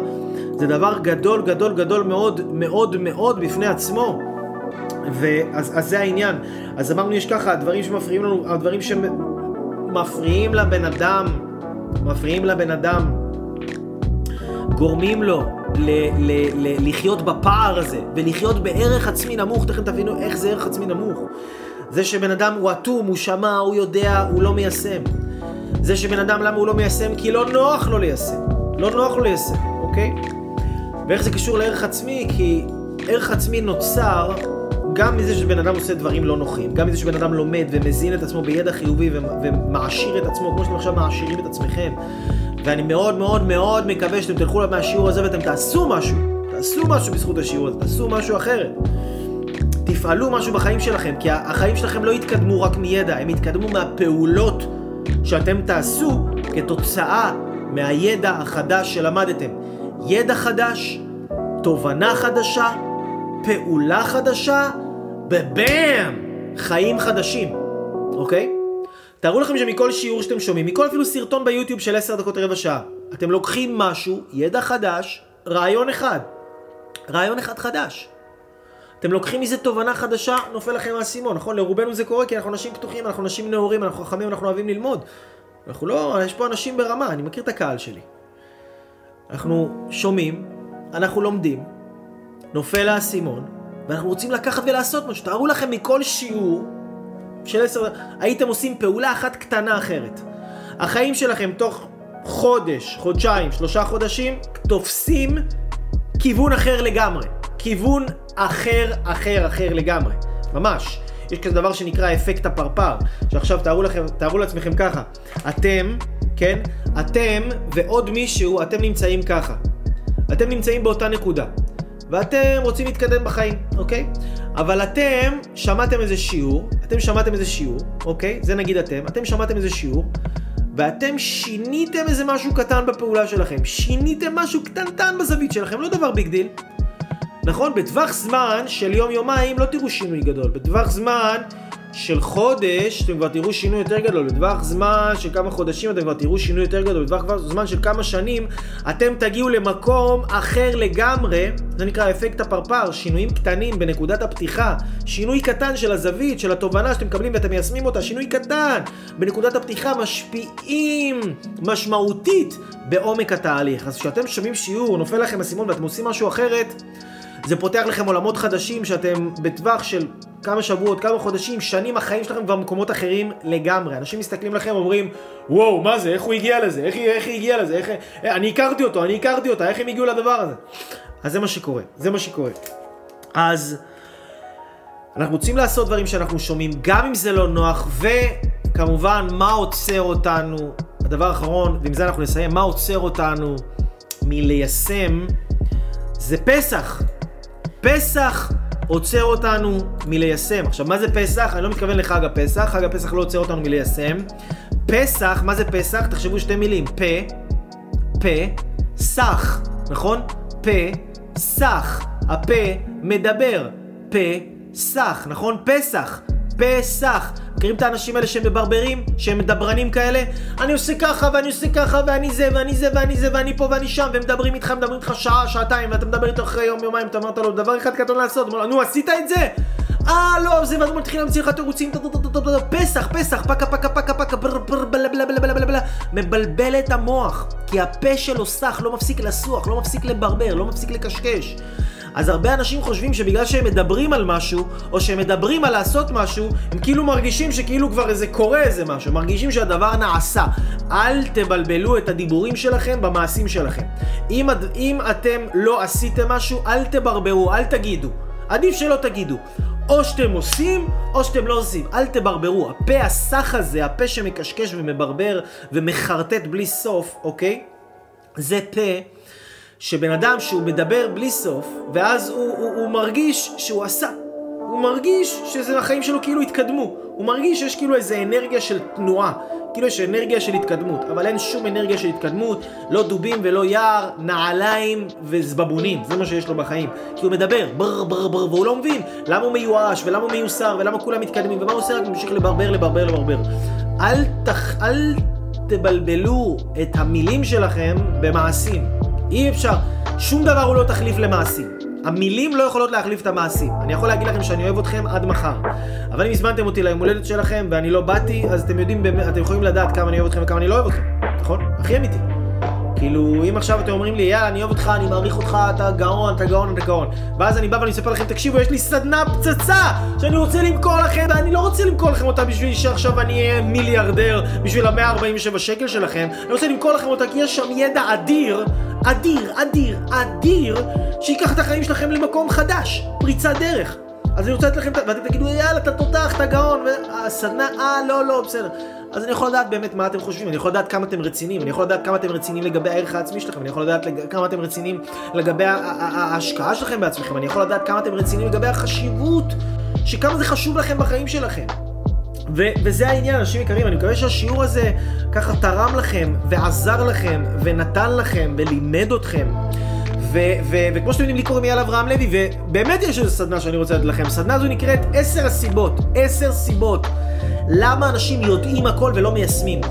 זה דבר גדול, גדול, גדול מאוד, מאוד, מאוד בפני עצמו. ואז אז זה העניין. אז אמרנו, יש ככה, הדברים שמפריעים לנו, הדברים שמפריעים לבן אדם, מפריעים לבן אדם, גורמים לו ל- ל- ל- לחיות בפער הזה, ולחיות בערך עצמי נמוך, תכף תבינו איך זה ערך עצמי נמוך. זה שבן אדם הוא אטום, הוא שמע, הוא יודע, הוא לא מיישם. זה שבן אדם, למה הוא לא מיישם? כי לא נוח לו ליישם. לא נוח לו ליישם, אוקיי? ואיך זה קשור לערך עצמי? כי ערך עצמי נוצר גם מזה שבן אדם עושה דברים לא נוחים, גם מזה שבן אדם לומד ומזין את עצמו בידע חיובי ומעשיר את עצמו, כמו שאתם עכשיו מעשירים את עצמכם. ואני מאוד מאוד מאוד מקווה שאתם תלכו מהשיעור הזה ואתם תעשו משהו. תעשו משהו בזכות השיעור הזה, תעשו משהו אחרת. תפעלו משהו בחיים שלכם, כי החיים שלכם לא יתקדמו רק מידע, הם יתקדמו מהפעולות שאתם תעשו כתוצאה מהידע החדש שלמדתם. ידע חדש, תובנה חדשה, פעולה חדשה, בבאם! חיים חדשים, אוקיי? תארו לכם שמכל שיעור שאתם שומעים, מכל אפילו סרטון ביוטיוב של 10 דקות רבע שעה, אתם לוקחים משהו, ידע חדש, רעיון אחד. רעיון אחד חדש. אתם לוקחים מזה תובנה חדשה, נופל לכם האסימון, נכון? לרובנו זה קורה כי אנחנו אנשים פתוחים, אנחנו אנשים נאורים, אנחנו חכמים, אנחנו אוהבים ללמוד. אנחנו לא, יש פה אנשים ברמה, אני מכיר את הקהל שלי. אנחנו שומעים, אנחנו לומדים, נופל האסימון, ואנחנו רוצים לקחת ולעשות משהו. תארו לכם מכל שיעור של עשר, הייתם עושים פעולה אחת קטנה אחרת. החיים שלכם תוך חודש, חודשיים, שלושה חודשים, תופסים כיוון אחר לגמרי. כיוון אחר, אחר, אחר לגמרי. ממש. יש כזה דבר שנקרא אפקט הפרפר, שעכשיו תארו, לכם, תארו לעצמכם ככה, אתם, כן, אתם ועוד מישהו, אתם נמצאים ככה. אתם נמצאים באותה נקודה. ואתם רוצים להתקדם בחיים, אוקיי? אבל אתם שמעתם איזה שיעור, אתם שמעתם איזה שיעור, אוקיי? זה נגיד אתם, אתם שמעתם איזה שיעור, ואתם שיניתם איזה משהו קטן בפעולה שלכם. שיניתם משהו קטנטן בזווית שלכם, לא דבר ביג דיל. נכון? בטווח זמן של יום-יומיים לא תראו שינוי גדול. בטווח זמן של חודש אתם כבר תראו שינוי יותר גדול, בטווח זמן של כמה חודשים אתם כבר תראו שינוי יותר גדול, בטווח זמן של כמה שנים אתם תגיעו למקום אחר לגמרי, זה נקרא אפקט הפרפר, שינויים קטנים בנקודת הפתיחה, שינוי קטן של הזווית, של התובנה שאתם מקבלים ואתם מיישמים אותה, שינוי קטן בנקודת הפתיחה משפיעים משמעותית בעומק התהליך. אז כשאתם שומעים שיעור, נופל לכם אסימון ואתם עושים משהו אחרת, זה פותח לכם עולמות חדשים שאתם בטווח של כמה שבועות, כמה חודשים, שנים, החיים שלכם כבר במקומות אחרים לגמרי. אנשים מסתכלים לכם ואומרים, וואו, מה זה, איך הוא הגיע לזה, איך, איך היא הגיעה לזה, איך... אני הכרתי אותו, אני הכרתי אותה, איך הם הגיעו לדבר הזה. אז זה מה שקורה, זה מה שקורה. אז אנחנו רוצים לעשות דברים שאנחנו שומעים, גם אם זה לא נוח, וכמובן, מה עוצר אותנו, הדבר האחרון, ועם זה אנחנו נסיים, מה עוצר אותנו מליישם, זה פסח. פסח עוצר אותנו מליישם. עכשיו, מה זה פסח? אני לא מתכוון לחג הפסח, חג הפסח לא עוצר אותנו מליישם. פסח, מה זה פסח? תחשבו שתי מילים, פה, פה, סח, נכון? פה, סח. הפה מדבר, פה, סח, נכון? פסח, פסח. מכירים את האנשים האלה שהם מברברים? שהם מדברנים כאלה? אני עושה ככה ואני עושה ככה ואני זה ואני זה ואני זה ואני פה ואני שם והם מדברים איתך, מדברים איתך שעה, שעתיים ואתה מדבר איתו אחרי יום יומיים, אתה אמרת לו דבר אחד קטן לעשות, אומר לו נו עשית את זה? אה לא זה ואז הוא מתחיל להמציא לך תירוצים פסח פסח פקה פקה פקה פקה בלה מבלבל את המוח כי הפה שלו סח לא מפסיק לסוח לא מפסיק לברבר לא מפסיק לקשקש אז הרבה אנשים חושבים שבגלל שהם מדברים על משהו, או שהם מדברים על לעשות משהו, הם כאילו מרגישים שכאילו כבר איזה קורה איזה משהו, מרגישים שהדבר נעשה. אל תבלבלו את הדיבורים שלכם במעשים שלכם. אם, אם אתם לא עשיתם משהו, אל תברברו, אל תגידו. עדיף שלא תגידו. או שאתם עושים, או שאתם לא עושים. אל תברברו. הפה הסח הזה, הפה שמקשקש ומברבר ומחרטט בלי סוף, אוקיי? זה פה שבן אדם שהוא מדבר בלי סוף, ואז הוא, הוא, הוא מרגיש שהוא עשה. הוא מרגיש שזה החיים שלו כאילו התקדמו. הוא מרגיש שיש כאילו איזה אנרגיה של תנועה. כאילו יש אנרגיה של התקדמות, אבל אין שום אנרגיה של התקדמות, לא דובים ולא יער, נעליים וזבבונים, זה מה שיש לו בחיים. כי הוא מדבר, בר בר בר, והוא לא מבין למה הוא מיואש, ולמה הוא מיוסר, ולמה כולם מתקדמים, ומה הוא עושה? רק ממשיך לברבר, לברבר, לברבר. אל, תח... אל תבלבלו את המילים שלכם במעשים. אי אפשר. שום דבר הוא לא תחליף למעשים. המילים לא יכולות להחליף את המעשים. אני יכול להגיד לכם שאני אוהב אתכם עד מחר. אבל אם הזמנתם אותי ליום הולדת שלכם ואני לא באתי, אז אתם יודעים, אתם יכולים לדעת כמה אני אוהב אתכם וכמה אני לא אוהב אתכם. נכון? הכי אמיתי. כאילו, אם עכשיו אתם אומרים לי, יאללה, אני אוהב אותך, אני מעריך אותך, אתה גאון, אתה גאון, אתה גאון. ואז אני בא ואני מספר לכם, תקשיבו, יש לי סדנה פצצה שאני רוצה למכור לכם, ואני לא רוצה למכור לכם אותה בשביל שעכשיו אני אהיה מיליארדר בשביל ה-147 שקל שלכם. אני רוצה למכור לכם אותה כי יש שם ידע אדיר, אדיר, אדיר, אדיר, שייקח את החיים שלכם למקום חדש, פריצת דרך. אז אני רוצה לתת לכם, ואתם תגידו, יאללה, אתה תותח, אתה גאון, והסדנה, אה, לא, לא, בסדר. אז אני יכול לדעת באמת מה אתם חושבים, אני יכול לדעת כמה אתם רציניים, אני יכול לדעת כמה אתם רציניים לגבי הערך העצמי שלכם, אני יכול לדעת כמה אתם רציניים לגבי ההשקעה שלכם בעצמכם, אני יכול לדעת כמה אתם רציניים לגבי החשיבות, שכמה זה חשוב לכם בחיים שלכם. ו- וזה העניין, אנשים יקרים, אני מקווה שהשיעור הזה ככה תרם לכם, ועזר לכם, ונתן לכם, ולימד אתכם. וכמו שאתם יודעים, לי קוראים אייל אברהם לוי, ובאמת יש איזו סדנה שאני רוצה לתת לכם. סדנה הזו נקראת עשר הסיבות. עשר סיבות. למה אנשים יודעים הכל ולא מיישמים.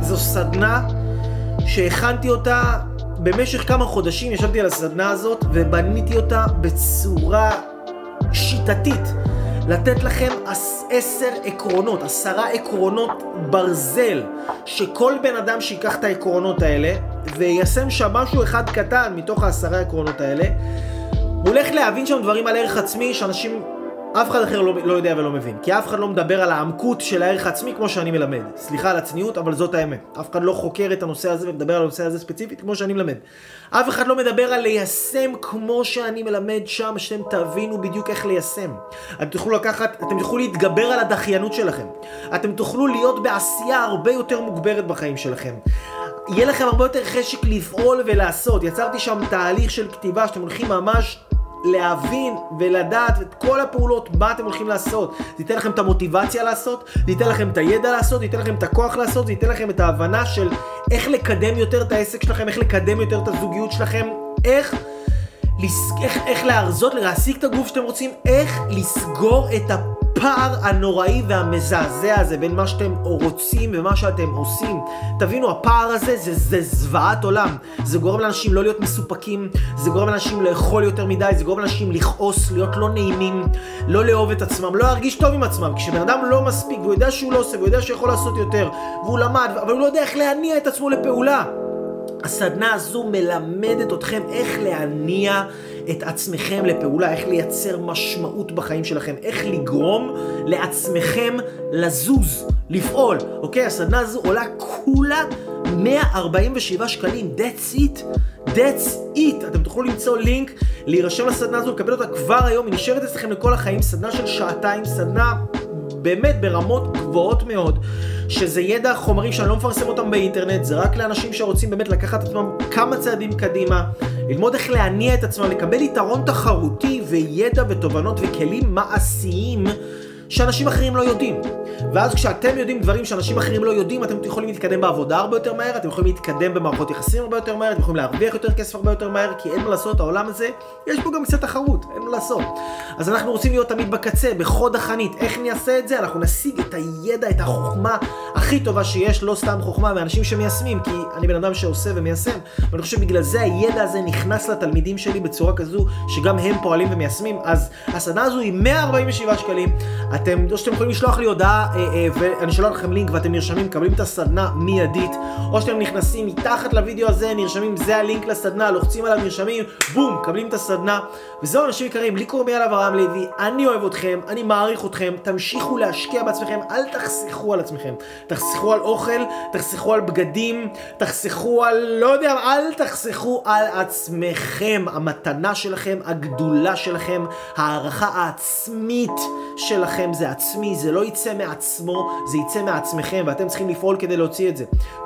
זו סדנה שהכנתי אותה במשך כמה חודשים, ישבתי על הסדנה הזאת ובניתי אותה בצורה שיטתית. לתת לכם עשר עקרונות, עשרה עקרונות ברזל, שכל בן אדם שיקח את העקרונות האלה ויישם שם משהו אחד קטן מתוך העשרה עקרונות האלה, הוא הולך להבין שם דברים על ערך עצמי שאנשים אף אחד אחר לא, לא יודע ולא מבין, כי אף אחד לא מדבר על העמקות של הערך העצמי כמו שאני מלמד. סליחה על הצניעות, אבל זאת האמת. אף אחד לא חוקר את הנושא הזה ומדבר על הנושא הזה ספציפית כמו שאני מלמד. אף אחד לא מדבר על ליישם כמו שאני מלמד שם, שאתם תבינו בדיוק איך ליישם. אתם תוכלו לקחת, אתם תוכלו להתגבר על הדחיינות שלכם. אתם תוכלו להיות בעשייה הרבה יותר מוגברת בחיים שלכם. יהיה לכם הרבה יותר חשק לפעול ולעשות. יצרתי שם תהליך של כתיבה שאתם הולכים ממש להבין ולדעת את כל הפעולות, מה אתם הולכים לעשות. זה ייתן לכם את המוטיבציה לעשות, זה ייתן לכם את הידע לעשות, זה ייתן לכם את הכוח לעשות, זה ייתן לכם את ההבנה של איך לקדם יותר את העסק שלכם, איך לקדם יותר את הזוגיות שלכם, איך... איך, איך להרזות, להעסיק את הגוף שאתם רוצים, איך לסגור את הפער הנוראי והמזעזע הזה בין מה שאתם רוצים ומה שאתם עושים. תבינו, הפער הזה זה, זה זוועת עולם. זה גורם לאנשים לא להיות מסופקים, זה גורם לאנשים לאכול יותר מדי, זה גורם לאנשים לכעוס, להיות לא נעימים, לא לאהוב את עצמם, לא להרגיש טוב עם עצמם. כשבן אדם לא מספיק והוא יודע שהוא לא עושה, והוא יודע שהוא יכול לעשות יותר, והוא למד, אבל הוא לא יודע איך להניע את עצמו לפעולה. הסדנה הזו מלמדת אתכם איך להניע את עצמכם לפעולה, איך לייצר משמעות בחיים שלכם, איך לגרום לעצמכם לזוז, לפעול. אוקיי, הסדנה הזו עולה כולה 147 שקלים, that's it, that's it. אתם תוכלו למצוא לינק, להירשם לסדנה הזו, לקבל אותה כבר היום, היא נשארת אצלכם לכל החיים, סדנה של שעתיים, סדנה באמת ברמות גבוהות מאוד, שזה ידע, חומרים שאני לא מפרסם אותם באינטרנט, זה רק לאנשים שרוצים באמת לקחת את עצמם כמה צעדים קדימה, ללמוד איך להניע את עצמם, לקבל יתרון תחרותי וידע ותובנות וכלים מעשיים. שאנשים אחרים לא יודעים. ואז כשאתם יודעים דברים שאנשים אחרים לא יודעים, אתם יכולים להתקדם בעבודה הרבה יותר מהר, אתם יכולים להתקדם במערכות יחסים הרבה יותר מהר, אתם יכולים להרוויח יותר כסף הרבה יותר מהר, כי אין מה לעשות, העולם הזה, יש פה גם קצת תחרות, אין מה לעשות. אז אנחנו רוצים להיות תמיד בקצה, בחוד החנית. איך נעשה את זה? אנחנו נשיג את הידע, את החוכמה הכי טובה שיש, לא סתם חוכמה, מאנשים שמיישמים, כי אני בן אדם שעושה ומיישם, ואני חושב שבגלל זה הידע הזה נכנס לתלמידים שלי בצורה כזו, שגם הם פועלים ומיישמים. אז הסדנה הזו היא 147 שקלים. אתם, או שאתם יכולים לשלוח לי הודעה אה, אה, ואני שולח לכם לינק ואתם נרשמים, מקבלים את הסדנה מיידית, או שאתם נכנסים מתחת לוידאו הזה, נרשמים, זה הלינק לסדנה, לוחצים עליו, נרשמים, בום, מקבלים את הסדנה. וזהו אנשים יקרים, לי קוראים יאללה אברהם לוי, אני אוהב אתכם, אני מעריך אתכם, תמשיכו להשקיע בעצמכם, אל תחסכו על עצמכם. תחסכו על אוכל, תחסכו על בגדים, תחסכו על, לא יודע, אל תחסכו על עצמכם. המתנה שלכם, הגדולה שלכם, הערכה העצמית שלכם זה עצמי, זה לא יצא מעצמו, זה יצא מעצמכם, ואתם צריכים לפעול כדי להוציא את זה.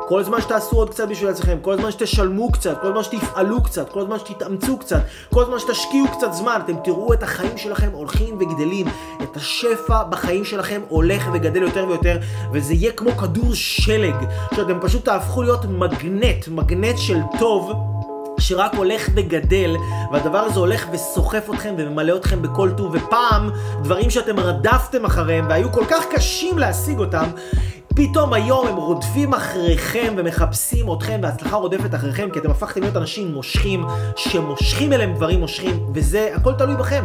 כל זמן שתעשו עוד קצת בשביל עצמכם, כל זמן שתשלמו קצת, כל זמן שתפעלו קצת, כל זמן שתתאמצו קצת, כל זמן שתשקיעו קצת זמן, אתם תראו את החיים שלכם הולכים וגדלים, את השפע בחיים שלכם הולך וגדל יותר ויותר, וזה יהיה כמו כדור שלג, שאתם פשוט תהפכו להיות מגנט, מגנט של טוב. שרק הולך וגדל, והדבר הזה הולך וסוחף אתכם וממלא אתכם בכל טוב, ופעם דברים שאתם רדפתם אחריהם והיו כל כך קשים להשיג אותם, פתאום היום הם רודפים אחריכם ומחפשים אתכם וההצלחה רודפת אחריכם כי אתם הפכתם להיות אנשים מושכים שמושכים אליהם דברים מושכים וזה הכל תלוי בכם.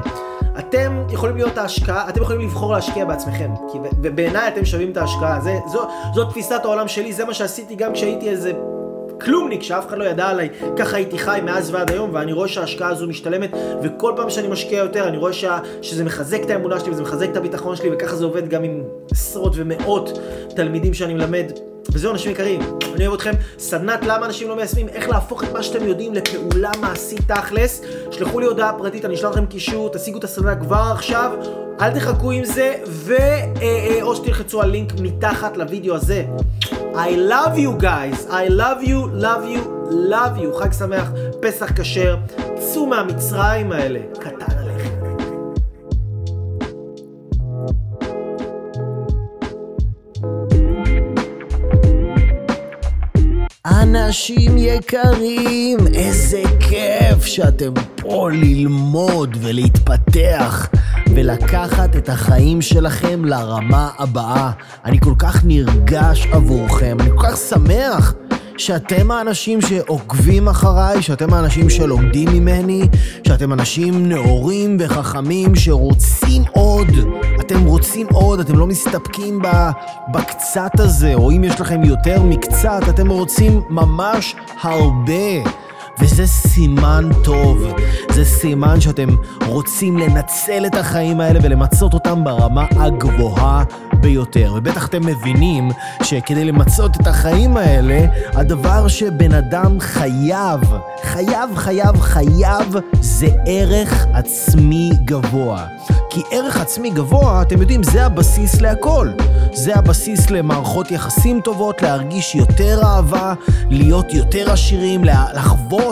אתם יכולים להיות ההשקעה, אתם יכולים לבחור להשקיע בעצמכם ובעיניי אתם שווים את ההשקעה, זה, זו, זו תפיסת העולם שלי, זה מה שעשיתי גם כשהייתי איזה כלומניק שאף אחד לא ידע עליי, ככה הייתי חי מאז ועד היום, ואני רואה שההשקעה הזו משתלמת, וכל פעם שאני משקיע יותר, אני רואה שה, שזה מחזק את האמונה שלי, וזה מחזק את הביטחון שלי, וככה זה עובד גם עם עשרות ומאות תלמידים שאני מלמד. וזהו אנשים יקרים, אני אוהב אתכם. סדנת למה אנשים לא מיישמים, איך להפוך את מה שאתם יודעים לפעולה מעשית תכלס. שלחו לי הודעה פרטית, אני אשלח לכם קישור, תשיגו את הסדנה כבר עכשיו. אל תחכו עם זה, ו... אה, אה, שתלחצו על לינק מתחת לוידאו הזה. I love you guys, I love you, love you, love you. חג שמח, פסח כשר. צאו מהמצרים האלה. קטן אנשים יקרים, איזה כיף שאתם פה ללמוד ולהתפתח ולקחת את החיים שלכם לרמה הבאה. אני כל כך נרגש עבורכם, אני כל כך שמח שאתם האנשים שעוקבים אחריי, שאתם האנשים שלומדים ממני, שאתם אנשים נאורים וחכמים שרוצים עוד. אתם רוצים עוד, אתם לא מסתפקים בקצת הזה, או אם יש לכם יותר מקצת, אתם רוצים ממש הרבה. וזה סימן טוב, זה סימן שאתם רוצים לנצל את החיים האלה ולמצות אותם ברמה הגבוהה ביותר. ובטח אתם מבינים שכדי למצות את החיים האלה, הדבר שבן אדם חייב, חייב, חייב, חייב, זה ערך עצמי גבוה. כי ערך עצמי גבוה, אתם יודעים, זה הבסיס להכל. זה הבסיס למערכות יחסים טובות, להרגיש יותר אהבה, להיות יותר עשירים, לחוות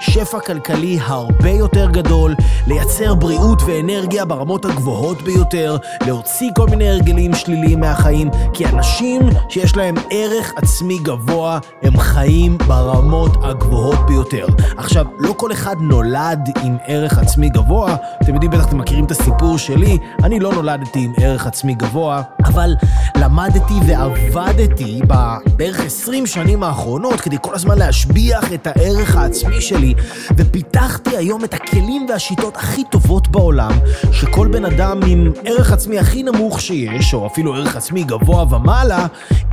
שפע כלכלי הרבה יותר גדול, לייצר בריאות ואנרגיה ברמות הגבוהות ביותר, להוציא כל מיני הרגלים שליליים מהחיים, כי אנשים שיש להם ערך עצמי גבוה, הם חיים ברמות הגבוהות ביותר. עכשיו, לא כל אחד נולד עם ערך עצמי גבוה, אתם יודעים, בטח אתם מכירים את הסיפור שלי, אני לא נולדתי עם ערך עצמי גבוה, אבל למדתי ועבדתי בערך 20 שנים האחרונות כדי כל הזמן להשביח את הערך העצמי שלי, ופיתחתי היום את הכלים והשיטות הכי טובות בעולם, שכל בן אדם עם ערך עצמי הכי נמוך שיש, או אפילו ערך עצמי גבוה ומעלה,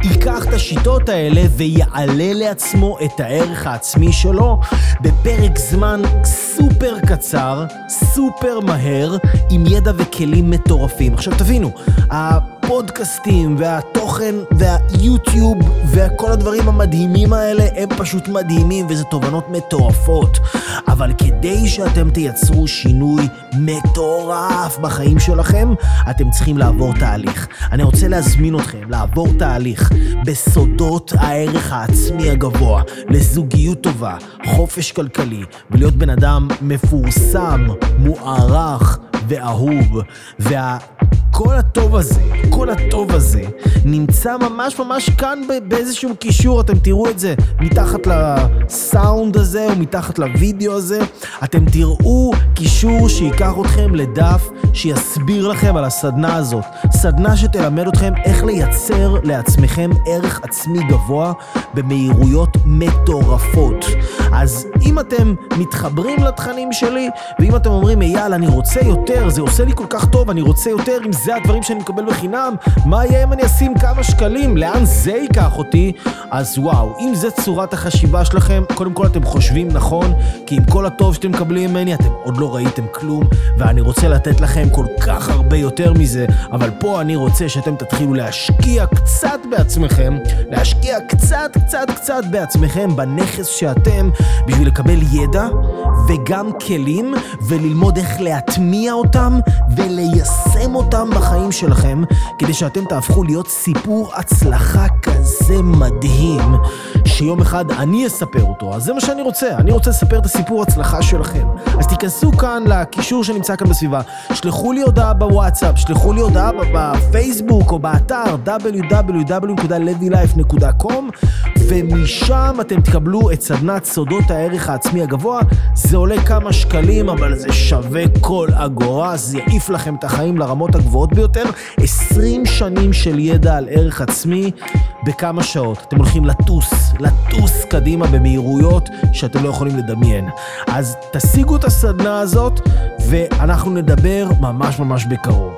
ייקח את השיטות האלה ויעלה לעצמו את הערך העצמי שלו בפרק זמן סופר קצר, סופר מהר, עם ידע וכלים מטורפים. עכשיו תבינו, הפודקאסטים והתוכן והיוטיוב וכל הדברים המדהימים האלה הם פשוט מדהימים וזה תובנות מטורפות. אבל כדי שאתם תייצרו שינוי מטורף בחיים שלכם, אתם צריכים לעבור תהליך. אני רוצה להזמין אתכם לעבור תהליך בסודות הערך העצמי הגבוה, לזוגיות טובה, חופש כלכלי, ולהיות בן אדם מפורסם, מוערך ואהוב. וה... כל הטוב הזה, כל הטוב הזה, נמצא ממש ממש כאן באיזשהו קישור, אתם תראו את זה מתחת לסאונד הזה או מתחת לוידאו הזה, אתם תראו קישור שייקח אתכם לדף שיסביר לכם על הסדנה הזאת. סדנה שתלמד אתכם איך לייצר לעצמכם ערך עצמי גבוה במהירויות מטורפות. אז אם אתם מתחברים לתכנים שלי, ואם אתם אומרים, אייל, אני רוצה יותר, זה עושה לי כל כך טוב, אני רוצה יותר, אם זה הדברים שאני מקבל בחינם, מה יהיה אם אני אשים כמה שקלים? לאן זה ייקח אותי? אז וואו, אם זה צורת החשיבה שלכם, קודם כל אתם חושבים נכון, כי עם כל הטוב שאתם מקבלים ממני, אתם עוד לא ראיתם כלום, ואני רוצה לתת לכם כל כך הרבה יותר מזה, אבל פה אני רוצה שאתם תתחילו להשקיע קצת בעצמכם, להשקיע קצת, קצת, קצת בעצמכם, בנכס שאתם, בשביל לקבל ידע וגם כלים, וללמוד איך להטמיע אותם וליישם אותם בחיים שלכם, כדי שאתם תהפכו להיות סיפור הצלחה כזה מדהים, שיום אחד אני אספר אותו. אז זה מה שאני רוצה, אני רוצה לספר את הסיפור הצלחה שלכם. אז תיכנסו כאן לקישור שנמצא כאן בסביבה, שלחו לי הודעה בוואטסאפ, שלחו לי הודעה בפייסבוק או באתר www.levylife.com ומשם אתם תקבלו את סדנת סודות הערך העצמי הגבוה. זה עולה כמה שקלים, אבל זה שווה כל אגורה, זה יעיף לכם את החיים לרמות הגבוהות ביותר. 20 שנים של ידע על ערך עצמי בכמה שעות. אתם הולכים לטוס, לטוס קדימה במהירויות שאתם לא יכולים לדמיין. אז תשיגו את הסדנה הזאת, ואנחנו נדבר ממש ממש בקרוב.